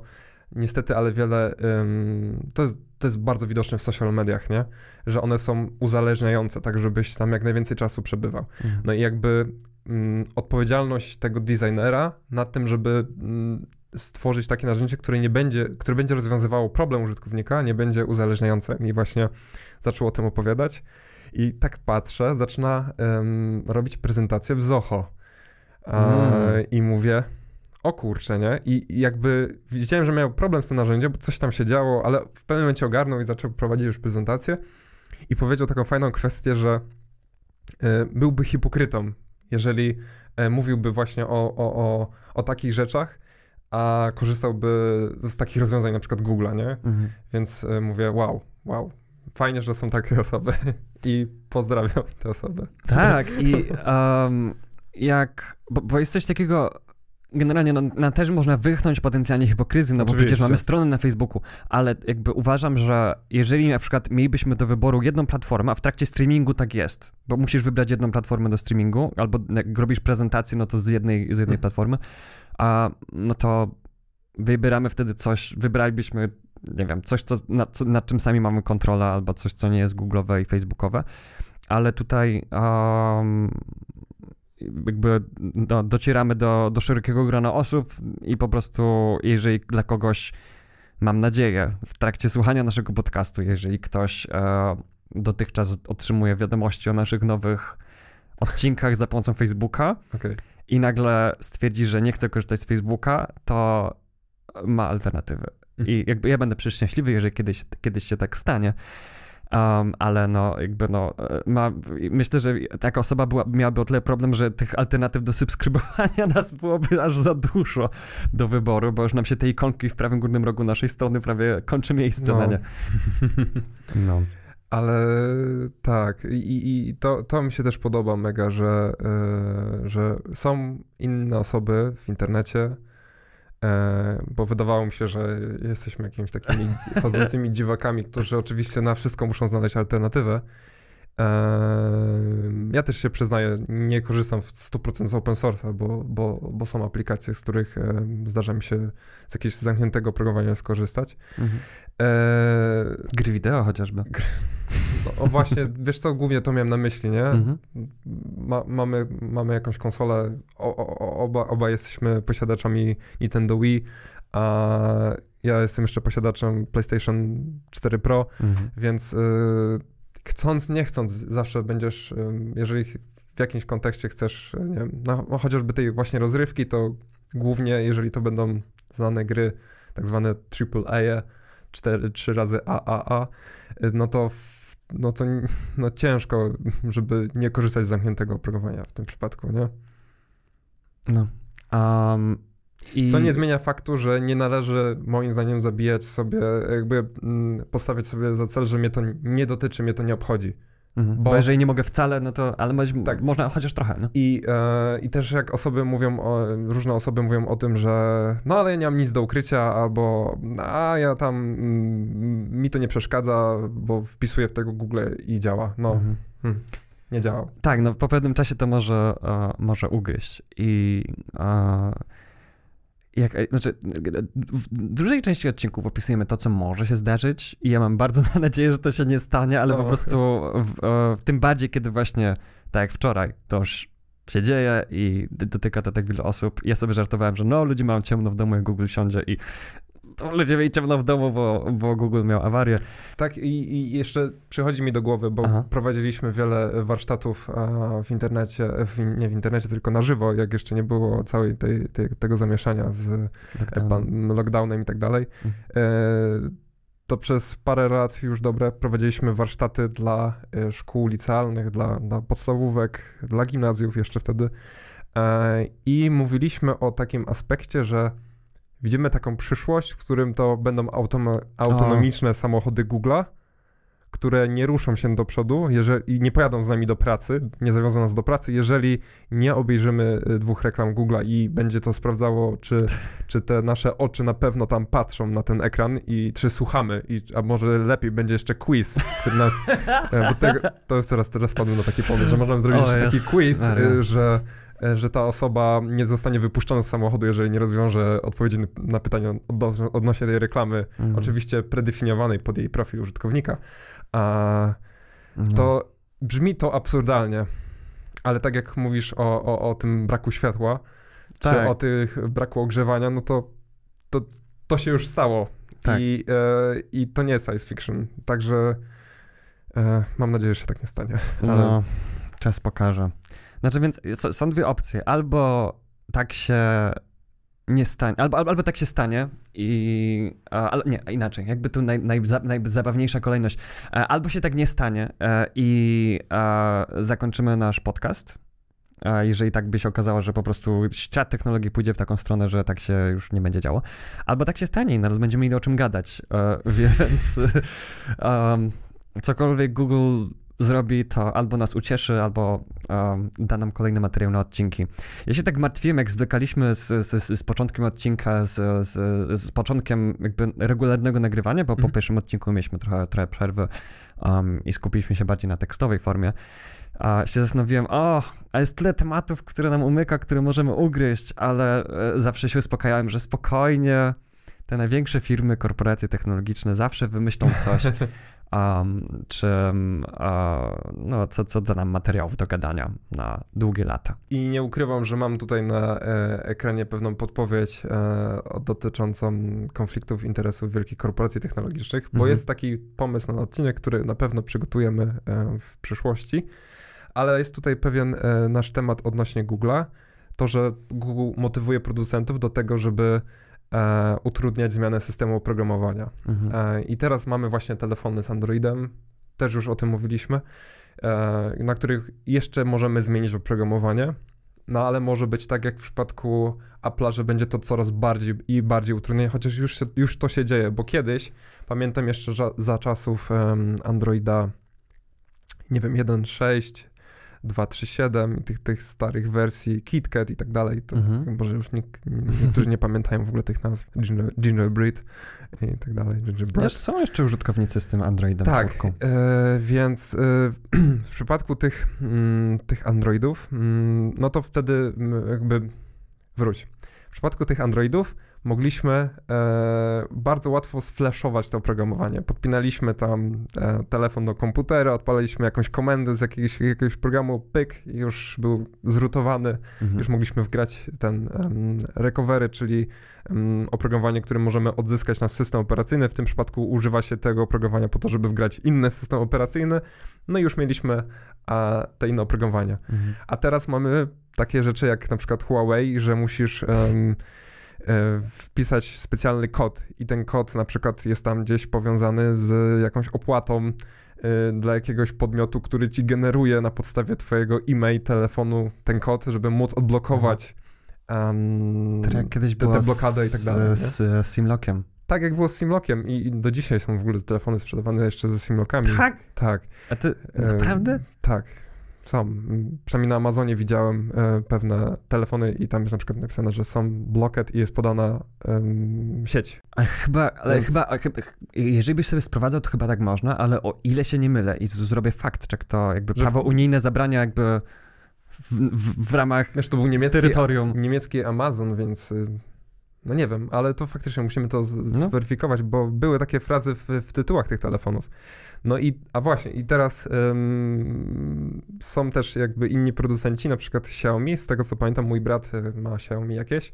niestety, ale wiele, um, to, jest, to jest bardzo widoczne w social mediach, nie? Że one są uzależniające, tak żebyś tam jak najwięcej czasu przebywał. Mhm. No i jakby um, odpowiedzialność tego designera nad tym, żeby um, stworzyć takie narzędzie, które nie będzie, które będzie rozwiązywało problem użytkownika, nie będzie uzależniające. I właśnie zaczął o tym opowiadać. I tak patrzę, zaczyna robić prezentację w Zoho. Mm. I mówię, o kurczę, nie? I, I, jakby widziałem, że miał problem z tym narzędziem, bo coś tam się działo, ale w pewnym momencie ogarnął i zaczął prowadzić już prezentację i powiedział taką fajną kwestię, że y, byłby hipokrytą, jeżeli y, mówiłby właśnie o, o, o, o takich rzeczach, a korzystałby z takich rozwiązań na przykład Google'a, nie? Mhm. Więc y, mówię, wow, wow, fajnie, że są takie osoby i pozdrawiam te osoby. Tak i um, jak, bo, bo jest coś takiego, generalnie no, na też można wychnąć potencjalnie hipokryzję, no Oczywiście. bo przecież mamy stronę na Facebooku, ale jakby uważam, że jeżeli na przykład mielibyśmy do wyboru jedną platformę, a w trakcie streamingu tak jest, bo musisz wybrać jedną platformę do streamingu, albo jak robisz prezentację, no to z jednej, z jednej hmm. platformy, a no to wybieramy wtedy coś, wybralibyśmy, nie wiem, coś, co, nad, nad czym sami mamy kontrolę, albo coś, co nie jest googlowe i facebookowe, ale tutaj um, jakby no, docieramy do, do szerokiego grona osób i po prostu jeżeli dla kogoś, mam nadzieję, w trakcie słuchania naszego podcastu, jeżeli ktoś e, dotychczas otrzymuje wiadomości o naszych nowych odcinkach za pomocą Facebooka okay. i nagle stwierdzi, że nie chce korzystać z Facebooka, to ma alternatywy. Mhm. I jakby ja będę przecież szczęśliwy, jeżeli kiedyś, kiedyś się tak stanie. Um, ale no, jakby no, e, ma, myślę, że taka osoba była, miałaby o tyle problem, że tych alternatyw do subskrybowania nas byłoby aż za dużo do wyboru, bo już nam się te ikonki w prawym górnym rogu naszej strony prawie kończy miejsce no. na nie. No. Ale tak, i, i to, to mi się też podoba mega, że, yy, że są inne osoby w internecie, bo wydawało mi się, że jesteśmy jakimiś takimi chodzącymi dziwakami, którzy oczywiście na wszystko muszą znaleźć alternatywę. E, ja też się przyznaję, nie korzystam w 100% z open source'a, bo, bo, bo są aplikacje, z których e, zdarza mi się z jakiegoś zamkniętego programowania skorzystać. Mhm. Gry wideo chociażby. Gry, o właśnie, wiesz co, głównie to miałem na myśli, nie? Mhm. Ma, mamy, mamy jakąś konsolę, o, o, oba, oba jesteśmy posiadaczami Nintendo Wii, a ja jestem jeszcze posiadaczem PlayStation 4 Pro, mhm. więc y, chcąc, nie chcąc, zawsze będziesz, y, jeżeli w jakimś kontekście chcesz, nie wiem, no, no, chociażby tej właśnie rozrywki, to głównie, jeżeli to będą znane gry, tak zwane AAA, 4, 3 razy AAA, y, no to no to no ciężko, żeby nie korzystać z zamkniętego oprogramowania w tym przypadku, nie? No. Um, i... Co nie zmienia faktu, że nie należy moim zdaniem zabijać sobie, jakby mm, postawić sobie za cel, że mnie to nie dotyczy, mnie to nie obchodzi. Mhm. Bo, bo, jeżeli nie mogę wcale, no to, ale tak. można chociaż trochę, no. I, e, I też jak osoby mówią, o, różne osoby mówią o tym, że no ale ja nie mam nic do ukrycia, albo a ja tam, mm, mi to nie przeszkadza, bo wpisuję w tego Google i działa. No, mhm. hmm, nie działa. Tak, no po pewnym czasie to może, uh, może ugryźć i... Uh, jak, e, znaczy, w dużej części odcinków opisujemy to, co może się zdarzyć i ja mam bardzo nadzieję, że to się nie stanie, ale po prostu w, w, tym bardziej, kiedy właśnie, tak jak wczoraj, to już się dzieje i dotyka to tak wiele osób. Ja sobie żartowałem, że no, ludzie mają ciemno w domu, jak Google siądzie i ludzie mieli ciemno w domu, bo, bo Google miał awarię. Tak i, i jeszcze przychodzi mi do głowy, bo Aha. prowadziliśmy wiele warsztatów w internecie, w, nie w internecie, tylko na żywo, jak jeszcze nie było całej tej, tej tego zamieszania z lockdownem, lockdownem i tak dalej. Mhm. E, to przez parę lat już dobre prowadziliśmy warsztaty dla e, szkół licealnych, dla, dla podstawówek, dla gimnazjów jeszcze wtedy. E, I mówiliśmy o takim aspekcie, że widzimy taką przyszłość, w którym to będą autonomiczne o. samochody Google'a, które nie ruszą się do przodu jeżeli, i nie pojadą z nami do pracy, nie zawiozą nas do pracy, jeżeli nie obejrzymy y, dwóch reklam Google'a i będzie to sprawdzało, czy, czy te nasze oczy na pewno tam patrzą na ten ekran i czy słuchamy, i, a może lepiej będzie jeszcze quiz, który nas, e, bo tego, to jest teraz, teraz wpadłem na taki pomysł, że możemy zrobić O taki quiz, Maria. y, że e, że ta osoba nie zostanie wypuszczona z samochodu, jeżeli nie rozwiąże odpowiedzi na pytania odno- odnośnie tej reklamy, Mhm. oczywiście predefiniowanej pod jej profil użytkownika. A No. to brzmi to absurdalnie, ale tak jak mówisz o, o, o tym braku światła, Tak. czy o tych braku ogrzewania, no to to, to się już stało. Tak. I, e, I to nie jest science fiction, także e, mam nadzieję, że się tak nie stanie. Ale No, czas pokaże. Znaczy, więc są dwie opcje. Albo tak się nie stanie, albo, albo, albo tak się stanie i... Nie, inaczej, jakby tu naj, najza, najzabawniejsza kolejność. E, Albo się tak nie stanie e, i zakończymy nasz podcast, e, jeżeli tak by się okazało, że po prostu świat technologii pójdzie w taką stronę, że tak się już nie będzie działo. Albo tak się stanie i nadal będziemy mieli o czym gadać, więc um, cokolwiek Google zrobi, to albo nas ucieszy, albo um, da nam kolejny materiał na odcinki. Ja się tak martwiłem, jak zwlekaliśmy z, z, z początkiem odcinka, z, z, z początkiem jakby regularnego nagrywania, bo po Mhm. pierwszym odcinku mieliśmy trochę, trochę przerwy um, i skupiliśmy się bardziej na tekstowej formie. A się zastanowiłem, o, a jest tyle tematów, które nam umyka, które możemy ugryźć, ale e, zawsze się uspokajałem, że spokojnie te największe firmy, korporacje technologiczne zawsze wymyślą coś, um, czy um, no, co, co da nam materiałów do gadania na długie lata. I nie ukrywam, że mam tutaj na e, ekranie pewną podpowiedź e, dotyczącą konfliktów interesów wielkich korporacji technologicznych, bo Mhm. jest taki pomysł na odcinek, który na pewno przygotujemy e, w przyszłości, ale jest tutaj pewien e, nasz temat odnośnie Google'a, to, że Google motywuje producentów do tego, żeby e, utrudniać zmianę systemu oprogramowania. Mhm. E, I teraz mamy właśnie telefony z Androidem, też już o tym mówiliśmy, e, na których jeszcze możemy zmienić oprogramowanie, no ale może być tak jak w przypadku Apple'a, że będzie to coraz bardziej i bardziej utrudnienie, chociaż już, się, już to się dzieje, bo kiedyś, pamiętam jeszcze ża- za czasów em, Androida, nie wiem, 1.6, 2.3.7 i tych, tych starych wersji, KitKat i tak dalej, to Mhm. może już nikt, niektórzy nie pamiętają w ogóle tych nazw, Ginger, Gingerbread i tak dalej, Gingerbread. Chociaż są jeszcze użytkownicy z tym Androidem Tak, e, więc e, w przypadku tych, mm, tych Androidów, mm, no to wtedy mm, jakby wróć. W przypadku tych Androidów mogliśmy e, bardzo łatwo sflashować to oprogramowanie. Podpinaliśmy tam e, telefon do komputera, odpalaliśmy jakąś komendę z jakiegoś, jakiegoś programu, pyk, już był zrutowany Mhm. już mogliśmy wgrać ten um, recovery, czyli um, oprogramowanie, które możemy odzyskać na system operacyjny. W tym przypadku używa się tego oprogramowania po to, żeby wgrać inny system operacyjny. No i już mieliśmy a, te inne oprogramowania. Mhm. A teraz mamy takie rzeczy jak na przykład Huawei, że musisz e, wpisać specjalny kod i ten kod na przykład jest tam gdzieś powiązany z jakąś opłatą e, dla jakiegoś podmiotu, który ci generuje na podstawie twojego e-mail, telefonu ten kod, żeby móc odblokować em, Tak jak kiedyś te- było te blokady i tak z, dalej, nie? z, z Simlockiem. tak jak było z Simlockiem i, i do dzisiaj są w ogóle telefony sprzedawane jeszcze ze Simlockami. Tak. A ty, naprawdę? Tak. Sam. Przynajmniej na Amazonie widziałem e, pewne telefony i tam jest na przykład napisane, że są blocked i jest podana sieć. A chyba, ale Więc- chyba, chyba, jeżeli byś sobie sprowadzał, to chyba tak można, ale o ile się nie mylę i zrobię fakt check, to jakby Że prawo unijne zabrania jakby w, w, w ramach Wiesz, to był niemiecki, terytorium. niemiecki Amazon, więc y, no nie wiem, ale to faktycznie musimy to No. zweryfikować, bo były takie frazy w, w tytułach tych telefonów. No i, a właśnie, i teraz ym, są też jakby inni producenci, na przykład Xiaomi, z tego co pamiętam, mój brat y, ma Xiaomi jakieś,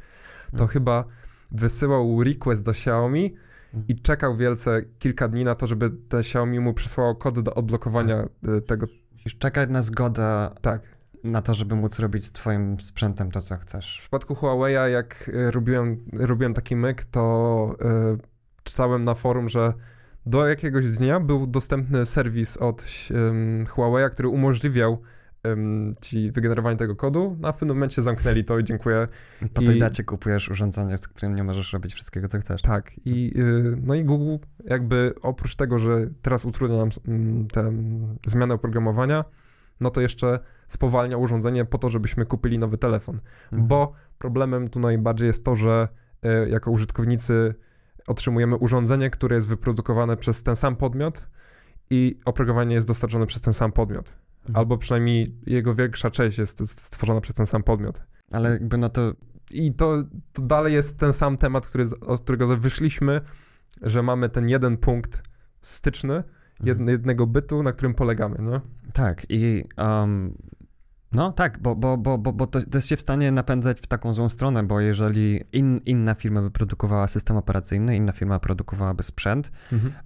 to Mm. chyba wysyłał request do Xiaomi Mm. i czekał wielce kilka dni na to, żeby te Xiaomi mu przysłało kod do odblokowania y, tego, Musisz czekać na zgodę tak, na to, żeby móc robić z twoim sprzętem to, co chcesz. W przypadku Huawei'a, jak y, robiłem, robiłem taki myk, to y, czytałem na forum, że do jakiegoś dnia był dostępny serwis od ym, Huawei'a, który umożliwiał ci wygenerowanie tego kodu, no a w pewnym momencie zamknęli to i dziękuję. Po I- tej dacie kupujesz urządzenie, z którym nie możesz robić wszystkiego, co chcesz. Tak. I, y, no i Google jakby oprócz tego, że teraz utrudnia nam mm, tę mm, zmianę oprogramowania, no to jeszcze spowalnia urządzenie po to, żebyśmy kupili nowy telefon. Mhm. Bo problemem tu najbardziej jest to, że y, jako użytkownicy otrzymujemy urządzenie, które jest wyprodukowane przez ten sam podmiot i oprogramowanie jest dostarczone przez ten sam podmiot. Mhm. Albo przynajmniej jego większa część jest stworzona przez ten sam podmiot. Ale jakby no to I to, to dalej jest ten sam temat, który, od którego wyszliśmy, że mamy ten jeden punkt styczny, jed, jednego bytu, na którym polegamy, nie? Tak, i um, no tak, bo, bo, bo, bo, bo to, to jest się w stanie napędzać w taką złą stronę, bo jeżeli in, inna firma by produkowała system operacyjny, inna firma produkowałaby sprzęt,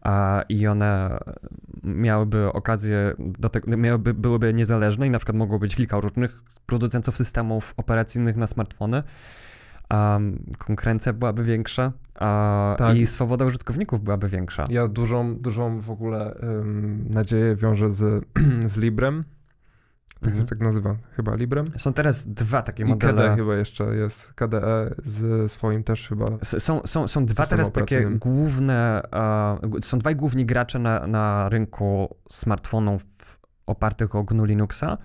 a i one miałyby okazję do tego, miałyby, byłyby niezależne i na przykład mogło być kilka różnych producentów systemów operacyjnych na smartfony, um, konkurencja byłaby większa a, Tak. i swoboda użytkowników byłaby większa. Ja dużą, dużą w ogóle ym, nadzieję wiążę z, z Librem. Tak się Mhm. tak nazywa, chyba Librem. Są teraz dwa takie I modele. KDE chyba jeszcze jest, KDE z swoim też chyba. S- Są, są, są dwa teraz takie główne, g- są dwaj główni gracze na, na rynku smartfonów opartych o GNU Linuxa.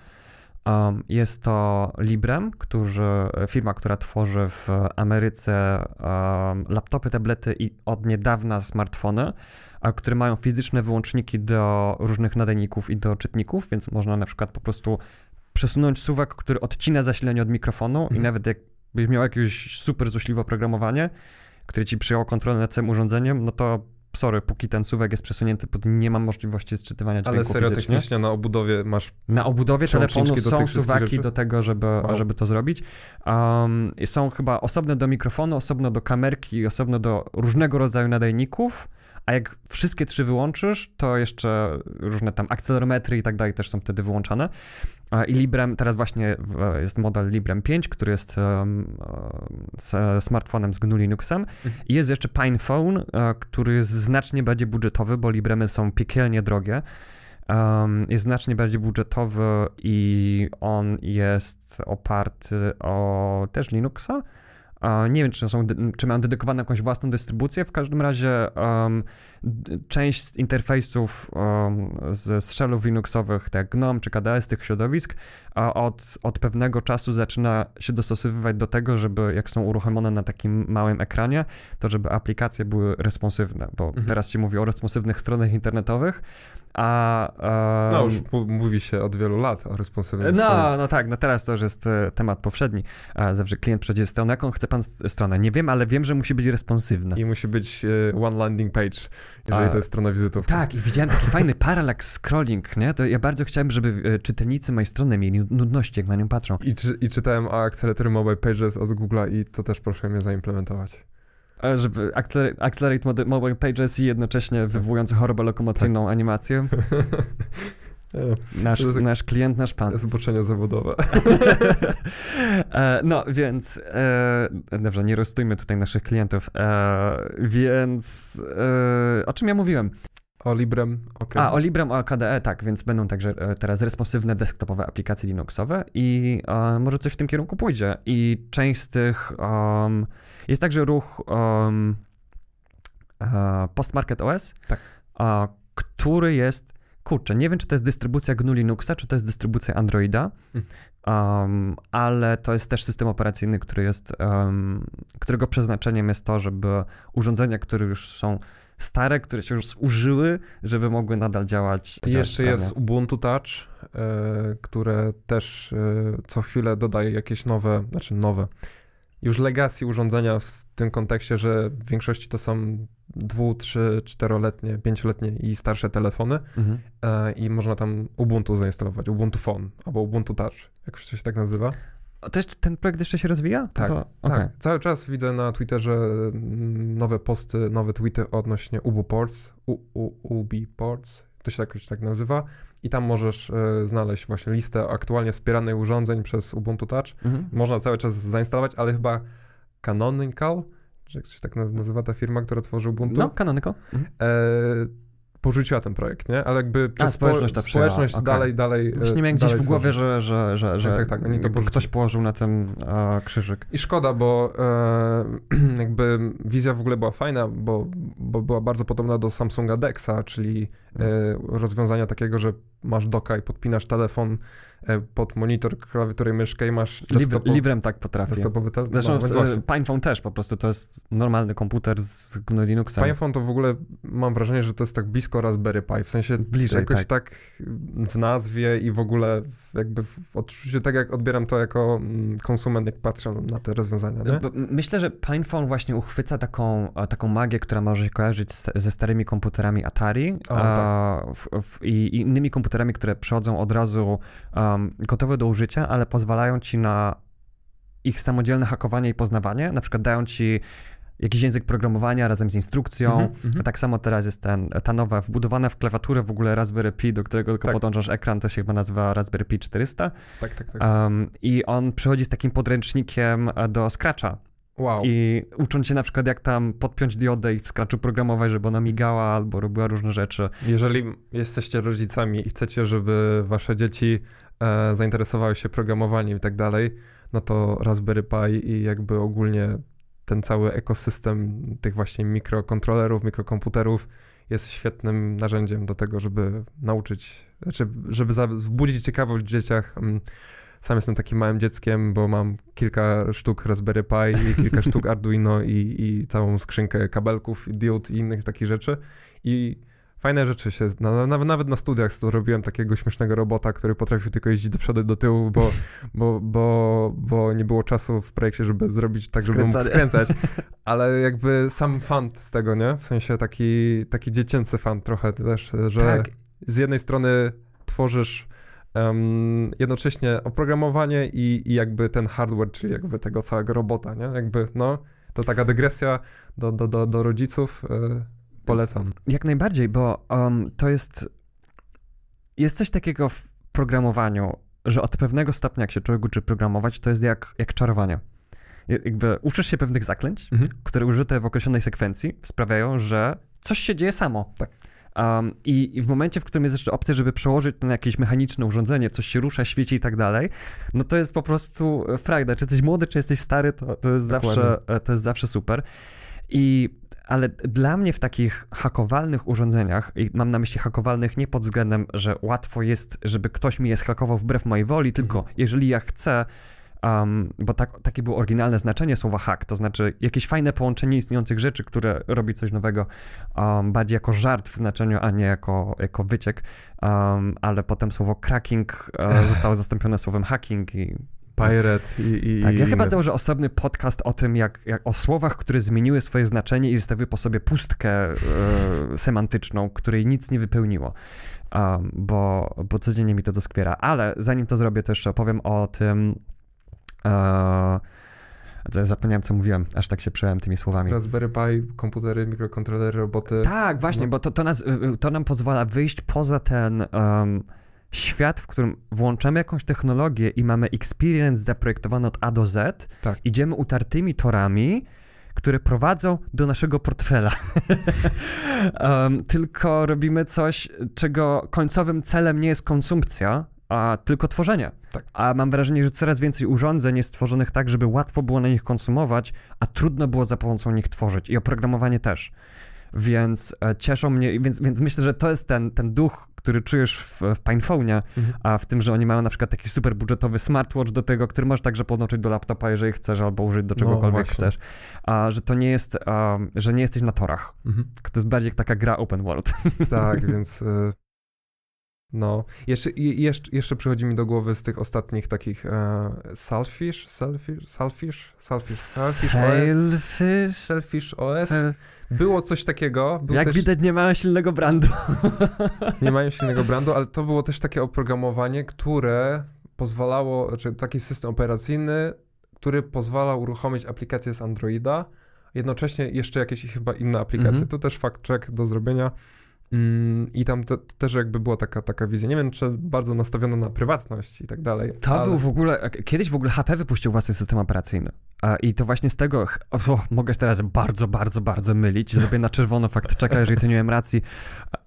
Um, jest to Librem, którzy, firma, która tworzy w Ameryce um, laptopy, tablety i od niedawna smartfony, a które mają fizyczne wyłączniki do różnych nadajników i do czytników, więc można na przykład po prostu przesunąć suwak, który odcina zasilanie od mikrofonu i Mhm. nawet jakbyś miał jakieś super złośliwe oprogramowanie, które ci przyjęło kontrolę nad całym urządzeniem, no to sorry, póki ten suwak jest przesunięty, pod nie mam możliwości sczytywania Ale dźwięku serio fizycznie. technicznie na obudowie masz. Na obudowie telefonu są suwaki rzeczy? do tego, żeby, Wow. żeby to zrobić. Um, są chyba osobne do mikrofonu, osobno do kamerki osobno do różnego rodzaju nadajników, a jak wszystkie trzy wyłączysz, to jeszcze różne tam akcelerometry i tak dalej też są wtedy wyłączane. I Librem, teraz właśnie jest model Librem 5, który jest z smartfonem z GNU Linuxem. I jest jeszcze PinePhone, e, który jest znacznie bardziej budżetowy, bo Libremy są piekielnie drogie. Um, jest znacznie bardziej budżetowy i on jest oparty o też Linuxa. Nie wiem, czy, są, czy mają dedykowaną jakąś własną dystrybucję. W każdym razie um, część z interfejsów um, z, z shellów Linuxowych, tak jak GNOME czy KDE, z tych środowisk, od, od pewnego czasu zaczyna się dostosowywać do tego, żeby jak są uruchomione na takim małym ekranie, to żeby aplikacje były responsywne, bo Mhm. teraz się mówi o responsywnych stronach internetowych, a... em, No już mówi się od wielu lat o responsywnym no, no tak, no teraz to już jest e, temat powszedni. A zawsze klient przejdzie stronę, jaką chce pan stronę? Nie wiem, ale wiem, że musi być responsywna. I musi być e, one landing page, jeżeli A, to jest strona wizytówka. Tak, i widziałem taki fajny parallax scrolling, nie? To ja bardzo chciałem, żeby e, czytelnicy mojej strony mieli nudności, jak na nią patrzą. I, czy, I czytałem o Accelerator Mobile Pages od Google'a i to też proszę mnie zaimplementować. Żeby acceler- accelerate mobile pages i jednocześnie wywołujący chorobę lokomocyjną animację. Nasz, tak- nasz klient, nasz pan. Zboczenia zawodowe. E, no, więc e, dobrze, nie rozstójmy tutaj naszych klientów. E, więc e, o czym ja mówiłem? O Librem, okej. A, o Librem, o KDE, tak, więc będą także e, teraz responsywne desktopowe aplikacje Linuxowe i e, może coś w tym kierunku pójdzie. I część z tych um, jest także ruch um, e, Postmarket OS, Tak. a, który jest, kurczę, nie wiem, czy to jest dystrybucja GNU Linuxa, czy to jest dystrybucja Androida, um, ale to jest też system operacyjny, który jest, którego przeznaczeniem jest to, żeby urządzenia, które już są stare, które się już zużyły, żeby mogły nadal działać. I jeszcze sprawnie. jest Ubuntu Touch, e, które też e, co chwilę dodaje jakieś nowe, znaczy nowe, już legacy urządzenia w tym kontekście, że w większości to są dwu, trzy, czteroletnie, pięcioletnie i starsze telefony Mhm. e, i można tam Ubuntu zainstalować, Ubuntu Phone albo Ubuntu Touch, jak się tak nazywa. Jeszcze, ten projekt jeszcze się rozwija? Tak, To, Tak, okej. cały czas widzę na Twitterze mm, nowe posty, nowe tweety odnośnie Ubu Ports, U, U, Ubi Ports, to się jakoś tak nazywa i tam możesz e, znaleźć właśnie listę aktualnie wspieranych urządzeń przez Ubuntu Touch. Mhm. Można cały czas zainstalować, ale chyba Canonical, czy jak się tak naz- nazywa ta firma, która tworzy Ubuntu, No, Canonical. Mhm. e, porzuciła ten projekt, nie? Ale jakby A, społeczność przyjęła, społeczność okej. dalej, dalej... Właśnie e, miałem gdzieś w głowie, że, że, że, że tak, tak, oni to ktoś położył na tym e, krzyżyk. I szkoda, bo e, jakby wizja w ogóle była fajna, bo, bo była bardzo podobna do Samsunga Dexa, czyli rozwiązania takiego, że masz doka i podpinasz telefon e, pod monitor, klawiaturę i myszkę i masz Lib, desktopo- Librem tak potrafi. desktopowy. Zresztą no, więc właśnie. e, PinePhone też po prostu, to jest normalny komputer z GNU Linuxem. PinePhone to w ogóle mam wrażenie, że to jest tak blisko Raspberry Pi, w sensie Bliżej, jakoś tak. w nazwie i w ogóle jakby w odczuciu, tak jak odbieram to jako mm, konsument, jak patrzę na te rozwiązania, nie? Myślę, że PinePhone właśnie uchwyca taką, e, taką magię, która może się kojarzyć z, ze starymi komputerami Atari O, tak. W, w, i, innymi komputerami, które przychodzą od razu um, gotowe do użycia, ale pozwalają ci na ich samodzielne hakowanie i poznawanie. Na przykład dają ci jakiś język programowania razem z instrukcją. Mhm. A tak samo teraz jest ten, ta nowa, wbudowana w klawiaturę w ogóle Raspberry Pi, do którego tylko Tak. podłączasz ekran, to się chyba nazywa Raspberry Pi 400. Tak, tak, tak. Um, I on przychodzi z takim podręcznikiem e, do Scratcha. Wow. I ucząc się na przykład, jak tam podpiąć diodę i w Scratchu programować, żeby ona migała albo robiła różne rzeczy. Jeżeli jesteście rodzicami i chcecie, żeby wasze dzieci e, zainteresowały się programowaniem i tak dalej, no to Raspberry Pi i jakby ogólnie ten cały ekosystem tych właśnie mikrokontrolerów, mikrokomputerów jest świetnym narzędziem do tego, żeby nauczyć, znaczy, żeby wzbudzić ciekawość w dzieciach. Sam jestem takim małym dzieckiem, bo mam kilka sztuk Raspberry Pi i kilka sztuk Arduino i, i całą skrzynkę kabelków, i diod i innych takich rzeczy. I fajne rzeczy się, na, nawet, nawet na studiach to robiłem takiego śmiesznego robota, który potrafił tylko jeździć do przodu i do tyłu, bo, bo, bo, bo nie było czasu w projekcie, żeby zrobić tak, żeby mógł skręcać. Ale jakby sam fan z tego, nie? W sensie taki, taki dziecięcy fan trochę też, że Tak. z jednej strony tworzysz em, jednocześnie oprogramowanie i, i jakby ten hardware, czyli jakby tego całego robota, nie? Jakby, no, to taka dygresja do, do, do, do rodziców. y, polecam. Jak najbardziej, bo um, to jest. Jest coś takiego w programowaniu, że od pewnego stopnia, jak się człowiek uczy programować, to jest jak, jak czarowanie. Ja- Jakby uczysz się pewnych zaklęć, Mhm. które użyte w określonej sekwencji sprawiają, że coś się dzieje samo. Tak. Um, i, I w momencie, w którym jest jeszcze opcja, żeby przełożyć to na jakieś mechaniczne urządzenie, coś się rusza, świeci i tak dalej, no to jest po prostu frajda. Czy jesteś młody, czy jesteś stary, to, to, jest, zawsze, Dokładnie. e, to jest zawsze super. I, ale dla mnie w takich hakowalnych urządzeniach, i mam na myśli hakowalnych nie pod względem, że łatwo jest, żeby ktoś mi je zhakował wbrew mojej woli, tylko jeżeli ja chcę Um, bo tak, takie było oryginalne znaczenie słowa hack, to znaczy jakieś fajne połączenie istniejących rzeczy, które robi coś nowego, um, bardziej jako żart w znaczeniu, a nie jako, jako wyciek, um, ale potem słowo cracking e, zostało zastąpione słowem hacking i Pirate i, i tak, ja i chyba inne. założę osobny podcast o tym, jak, jak o słowach, które zmieniły swoje znaczenie i zostawiły po sobie pustkę e, semantyczną, której nic nie wypełniło. Um, bo, bo codziennie mi to doskwiera. Ale zanim to zrobię, to jeszcze opowiem o tym. E, ja zapomniałem, co mówiłem, aż tak się przejąłem tymi słowami. Raspberry Pi, komputery, mikrokontrolery, roboty. Tak, właśnie, No. bo to, to, nas, y, to nam pozwala wyjść poza ten um, świat, w którym włączamy jakąś technologię i mamy experience zaprojektowany od A do Z. Tak. Idziemy utartymi torami, które prowadzą do naszego portfela. um, tylko robimy coś, czego końcowym celem nie jest konsumpcja, a tylko tworzenie. Tak. A mam wrażenie, że coraz więcej urządzeń jest stworzonych tak, żeby łatwo było na nich konsumować, a trudno było za pomocą nich tworzyć. I oprogramowanie też. Więc e, cieszą mnie, więc, więc myślę, że to jest ten, ten duch, który czujesz w, w PinePhone'ie, Mhm. a w tym, że oni mają na przykład taki super budżetowy smartwatch do tego, który możesz także podłączyć do laptopa, jeżeli chcesz, albo użyć do No, czegokolwiek właśnie. chcesz. A że to nie jest, um, że nie jesteś na torach. Mhm. To jest bardziej taka gra open world. Tak, więc. y, No. Jeszcze, jeszcze, jeszcze przychodzi mi do głowy z tych ostatnich takich e, Selfish, Selfish, Selfish, Selfish, Selfish OS. Selfish OS. Było coś takiego. Jak też, widać, nie mają silnego brandu. Nie mają silnego brandu, ale to było też takie oprogramowanie, które pozwalało, znaczy taki system operacyjny, który pozwalał uruchomić aplikację z Androida, jednocześnie jeszcze jakieś chyba inne aplikacje. Mhm. Tu też fact check do zrobienia. Mm, I tam te, też jakby była taka, taka wizja, nie wiem, czy bardzo nastawiona na prywatność i tak dalej. To ale... był w ogóle, kiedyś w ogóle HP wypuścił własny system operacyjny. I to właśnie z tego, o, mogę się teraz bardzo, bardzo, bardzo mylić, zrobię na czerwono fakt czeka, jeżeli to nie miałem racji.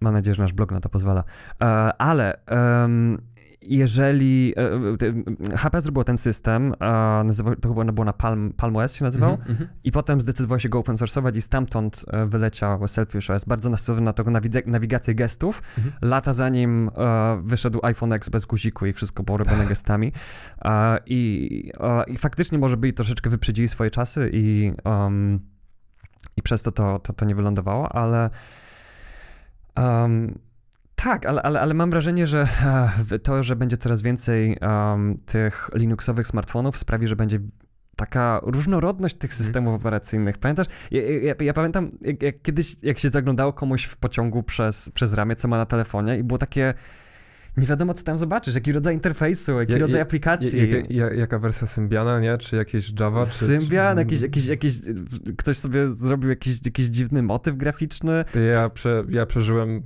Mam nadzieję, że nasz blog na to pozwala. E, ale um, jeżeli e, HP zrobiło ten system, nazywał, to chyba było na Palm, Palm OS się nazywał, mm -hmm. i potem zdecydował się go open source'ować i stamtąd e, wyleciał Selfish OS, bardzo nastawiony na tego nawigację gestów, mm -hmm. lata zanim e, wyszedł iPhone X bez guziku i wszystko było robione gestami i, i faktycznie może byli troszeczkę wyprzedzili swoje czasy i, um, i przez to to, to to nie wylądowało, ale um, tak, ale, ale, ale mam wrażenie, że e, to, że będzie coraz więcej um, tych Linuxowych smartfonów sprawi, że będzie taka różnorodność tych mhm. systemów operacyjnych. Pamiętasz? Ja, ja, ja pamiętam, jak, jak, kiedyś, jak się zaglądało komuś w pociągu przez, przez ramię, co ma na telefonie i było takie nie wiadomo, co tam zobaczysz, jaki rodzaj interfejsu, jaki ja, rodzaj ja, aplikacji. Ja, jaka wersja Symbiana, nie? Czy jakieś Java? Czy, Symbian, czy... Jakiś, jakiś, jakiś, ktoś sobie zrobił jakiś, jakiś dziwny motyw graficzny. Ja, prze, ja przeżyłem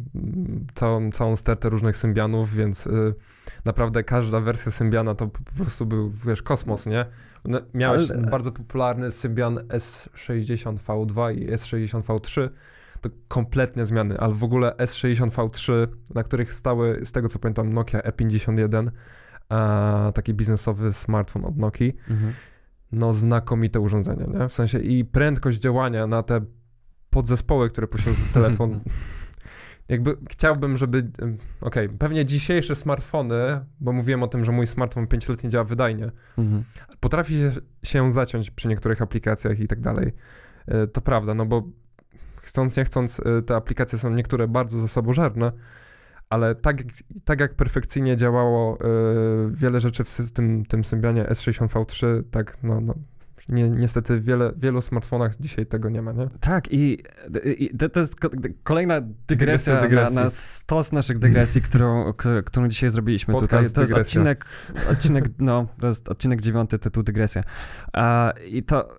całą, całą stertę różnych Symbianów, więc y, naprawdę każda wersja Symbiana to po prostu był, wiesz, kosmos, nie? No, miałeś Ale... bardzo popularny Symbian S60V2 i S60V3, to kompletnie zmiany, ale w ogóle S60V3, na których stały, z tego co pamiętam, Nokia E51, a, taki biznesowy smartfon od Nokii, mhm. no znakomite urządzenia, nie? W sensie i prędkość działania na te podzespoły, które posiada telefon, jakby chciałbym, żeby, okej, okay, pewnie dzisiejsze smartfony, bo mówiłem o tym, że mój smartfon 5-letni działa wydajnie, mhm. potrafi się zaciąć przy niektórych aplikacjach i tak dalej. E, to prawda, no bo chcąc nie chcąc, y, te aplikacje są niektóre bardzo zasobożerne, ale tak, tak jak perfekcyjnie działało y, wiele rzeczy w tym, tym Symbianie S60V3, tak no, no nie, niestety wiele, wielu smartfonach dzisiaj tego nie ma, nie? Tak i, i to, to, jest kolejna dygresja, dygresja na, na stos naszych dygresji, którą, którą dzisiaj zrobiliśmy Podcast tutaj. To dygresja. jest odcinek, odcinek, no, to jest odcinek dziewiąty, tytuł dygresja. I to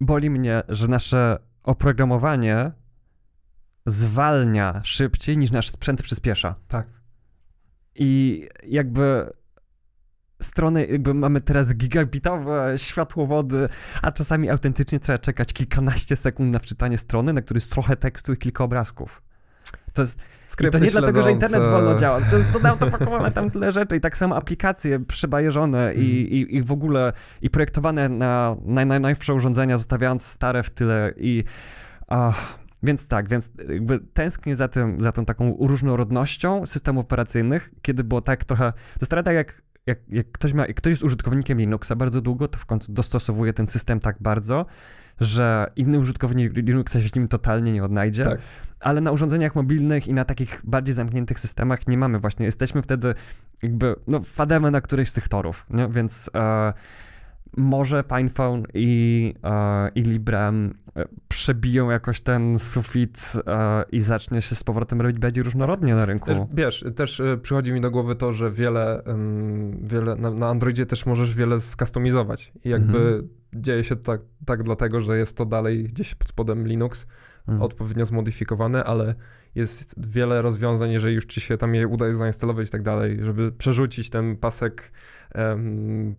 boli mnie, że nasze oprogramowanie zwalnia szybciej niż nasz sprzęt przyspiesza. Tak. I jakby strony, jakby mamy teraz gigabitowe światłowody, a czasami autentycznie trzeba czekać kilkanaście sekund na wczytanie strony, na której jest trochę tekstu i kilka obrazków. To jest. To nie dlatego, że internet wolno działa. To jest to pakowane tam tyle rzeczy i tak samo aplikacje przybajeżone mm. i, i, i w ogóle i projektowane na naj, naj, najnowsze urządzenia, zostawiając stare w tyle i. Więc tak, więc jakby tęsknię za tym, za tą taką różnorodnością systemów operacyjnych, kiedy było tak trochę, to trochę tak jak, jak, jak ktoś ma, jak ktoś jest użytkownikiem Linuxa bardzo długo, to w końcu dostosowuje ten system tak bardzo, że inny użytkownik Linuxa się w nim totalnie nie odnajdzie. Tak. Ale na urządzeniach mobilnych i na takich bardziej zamkniętych systemach nie mamy właśnie. Jesteśmy wtedy jakby, no, wpadamy na któryś z tych torów, nie? więc e, może PinePhone i, e, i Librem e, przebiją jakoś ten sufit e, i zacznie się z powrotem robić bardziej różnorodnie na rynku. Też, wiesz, też e, przychodzi mi do głowy to, że wiele, wiele na, na Androidzie też możesz wiele skustomizować i jakby mhm dzieje się tak, tak dlatego, że jest to dalej gdzieś pod spodem Linux, mhm. odpowiednio zmodyfikowane, ale jest wiele rozwiązań, jeżeli już ci się tam je uda zainstalować i tak dalej, żeby przerzucić ten pasek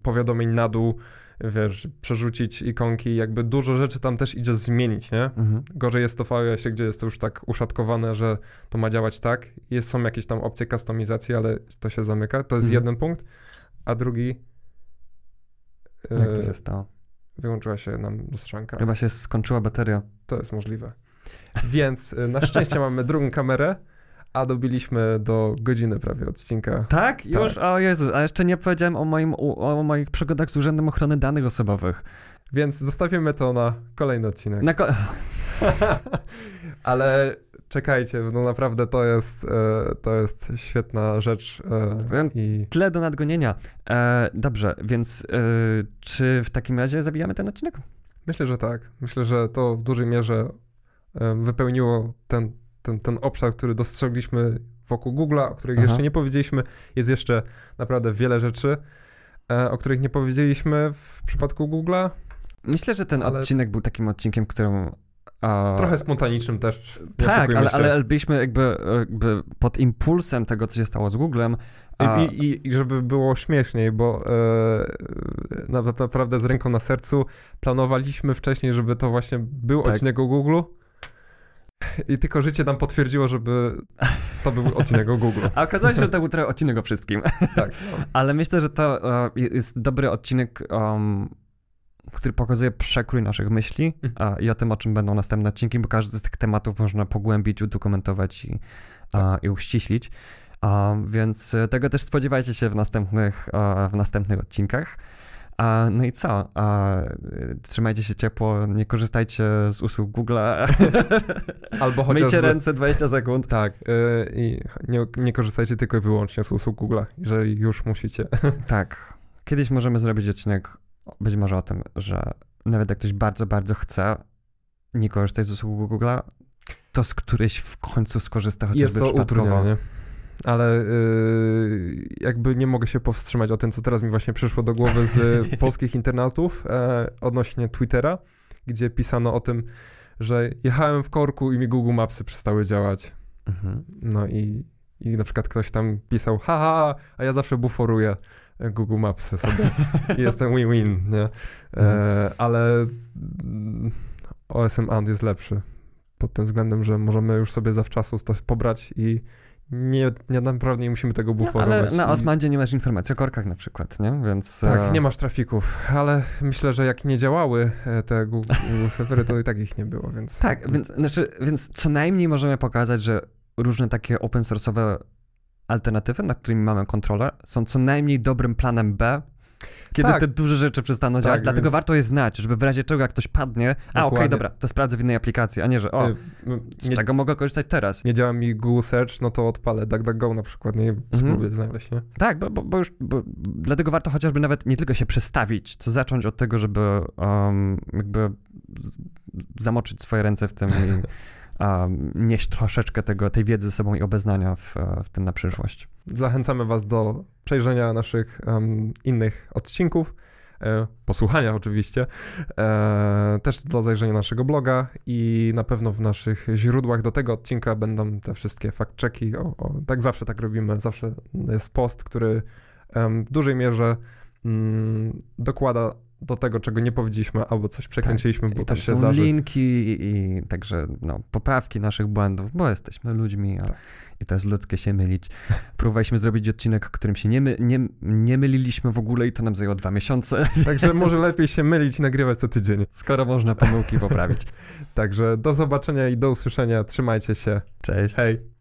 powiadomień na dół, wiesz, przerzucić ikonki, jakby dużo rzeczy tam też idzie zmienić, nie? Mhm. Gorzej jest to w iOSie, gdzie jest to już tak uszatkowane, że to ma działać tak. Jest, są jakieś tam opcje kustomizacji, ale to się zamyka. To jest mhm. jeden punkt. A drugi... Jak to e, się stało? Wyłączyła się nam lustrzanka. Chyba się skończyła bateria. To jest możliwe. Więc y, na szczęście mamy drugą kamerę, a dobiliśmy do godziny prawie odcinka. Tak? tak? Już? O Jezus, a jeszcze nie powiedziałem o, moim, o moich przygodach z Urzędem Ochrony Danych Osobowych. Więc zostawimy to na kolejny odcinek. Na ko Ale czekajcie, no naprawdę to jest, e, to jest świetna rzecz. E, i... Tyle do nadgonienia. E, dobrze, więc czy w takim razie zabijamy ten odcinek? Myślę, że tak. Myślę, że to w dużej mierze wypełniło ten, ten, ten obszar, który dostrzegliśmy wokół Google'a, o których Aha. jeszcze nie powiedzieliśmy. Jest jeszcze naprawdę wiele rzeczy, e, o których nie powiedzieliśmy w przypadku Google'a. Myślę, że ten ale... odcinek był takim odcinkiem, którym A, Trochę spontanicznym też. tak, ale, ale byliśmy jakby, jakby pod impulsem tego, co się stało z Googlem. A, I, i, I żeby było śmieszniej, bo e, naprawdę z ręką na sercu planowaliśmy wcześniej, żeby to właśnie był Tak. odcinek o Google. I tylko życie nam potwierdziło, żeby to był odcinek o Google. a okazało się, że to był trochę odcinek o wszystkim. Tak. Ale myślę, że to e, jest dobry odcinek, um, który pokazuje przekrój naszych myśli Mhm. i o tym, o czym będą następne odcinki, bo każdy z tych tematów można pogłębić, udokumentować i, a, i uściślić. Więc tego też spodziewajcie się w następnych, e, w następnych odcinkach. A, no i co? A, e, trzymajcie się ciepło, nie korzystajcie z usług Google'a. Albo Myjcie chociażby... ręce 20 sekund. Tak. e, I nie, nie korzystajcie tylko i wyłącznie z usług Google'a, jeżeli już musicie. Tak. Kiedyś możemy zrobić odcinek być może o tym, że nawet jak ktoś bardzo, bardzo chce nie korzystać z usług Google'a, to z którejś w końcu skorzysta chociażby Jest to przypadkowo. Ale y, jakby nie mogę się powstrzymać o tym, co teraz mi właśnie przyszło do głowy z polskich internautów e, odnośnie Twittera, gdzie pisano o tym, że jechałem w korku i mi Google Mapsy przestały działać. Mhm. No i, i na przykład ktoś tam pisał, haha, a ja zawsze buforuję Google Mapsy sobie i jestem win-win, nie? E, ale mm, OSM And jest lepszy pod tym względem, że możemy już sobie zawczasu to pobrać i nie, nie naprawdę nie musimy tego No, buforować. ale na Osmandzie nie masz informacji o korkach na przykład, nie? Więc... Tak, e, nie masz trafików, ale myślę, że jak nie działały e, te Google Google serwery, to i tak ich nie było, więc... Tak, więc, znaczy, więc co najmniej możemy pokazać, że różne takie open source'owe alternatywy, nad którymi mamy kontrolę, są co najmniej dobrym planem B, kiedy Tak. te duże rzeczy przestaną Tak, działać. Dlatego więc- warto je znać, żeby w razie czego jak ktoś padnie, a okej, Dokładnie. dobra, to sprawdzę w innej aplikacji, a nie, że o, Y, m, z nie, czego mogę korzystać teraz? nie działa mi Google Search, no to odpalę DuckDuckGo na przykład, nie? Mhm. Spróbuję znaleźć, nie? Tak, bo, bo, bo już, bo, dlatego warto chociażby nawet nie tylko się przestawić, co zacząć od tego, żeby um, jakby z, zamoczyć swoje ręce w tym i um, nieść troszeczkę tego, tej wiedzy ze sobą i obeznania w, w tym na przyszłość. Zachęcamy Was do przejrzenia naszych em, innych odcinków, e, posłuchania oczywiście, e, też do zajrzenia naszego bloga i na pewno w naszych źródłach do tego odcinka będą te wszystkie fact-checki. Tak zawsze tak robimy, zawsze jest post, który em, w dużej mierze mm, dokłada do tego, czego nie powiedzieliśmy, albo coś przekręciliśmy, bo I to się są linki i, także no, poprawki naszych błędów, bo jesteśmy ludźmi, a, Tak. i to jest ludzkie się mylić. Próbowaliśmy zrobić odcinek, którym się nie, my, nie, nie myliliśmy w ogóle i to nam zajęło dwa miesiące, Także może lepiej się mylić i nagrywać co tydzień. skoro można pomyłki poprawić. Także do zobaczenia i do usłyszenia. Trzymajcie się. Cześć. Hej.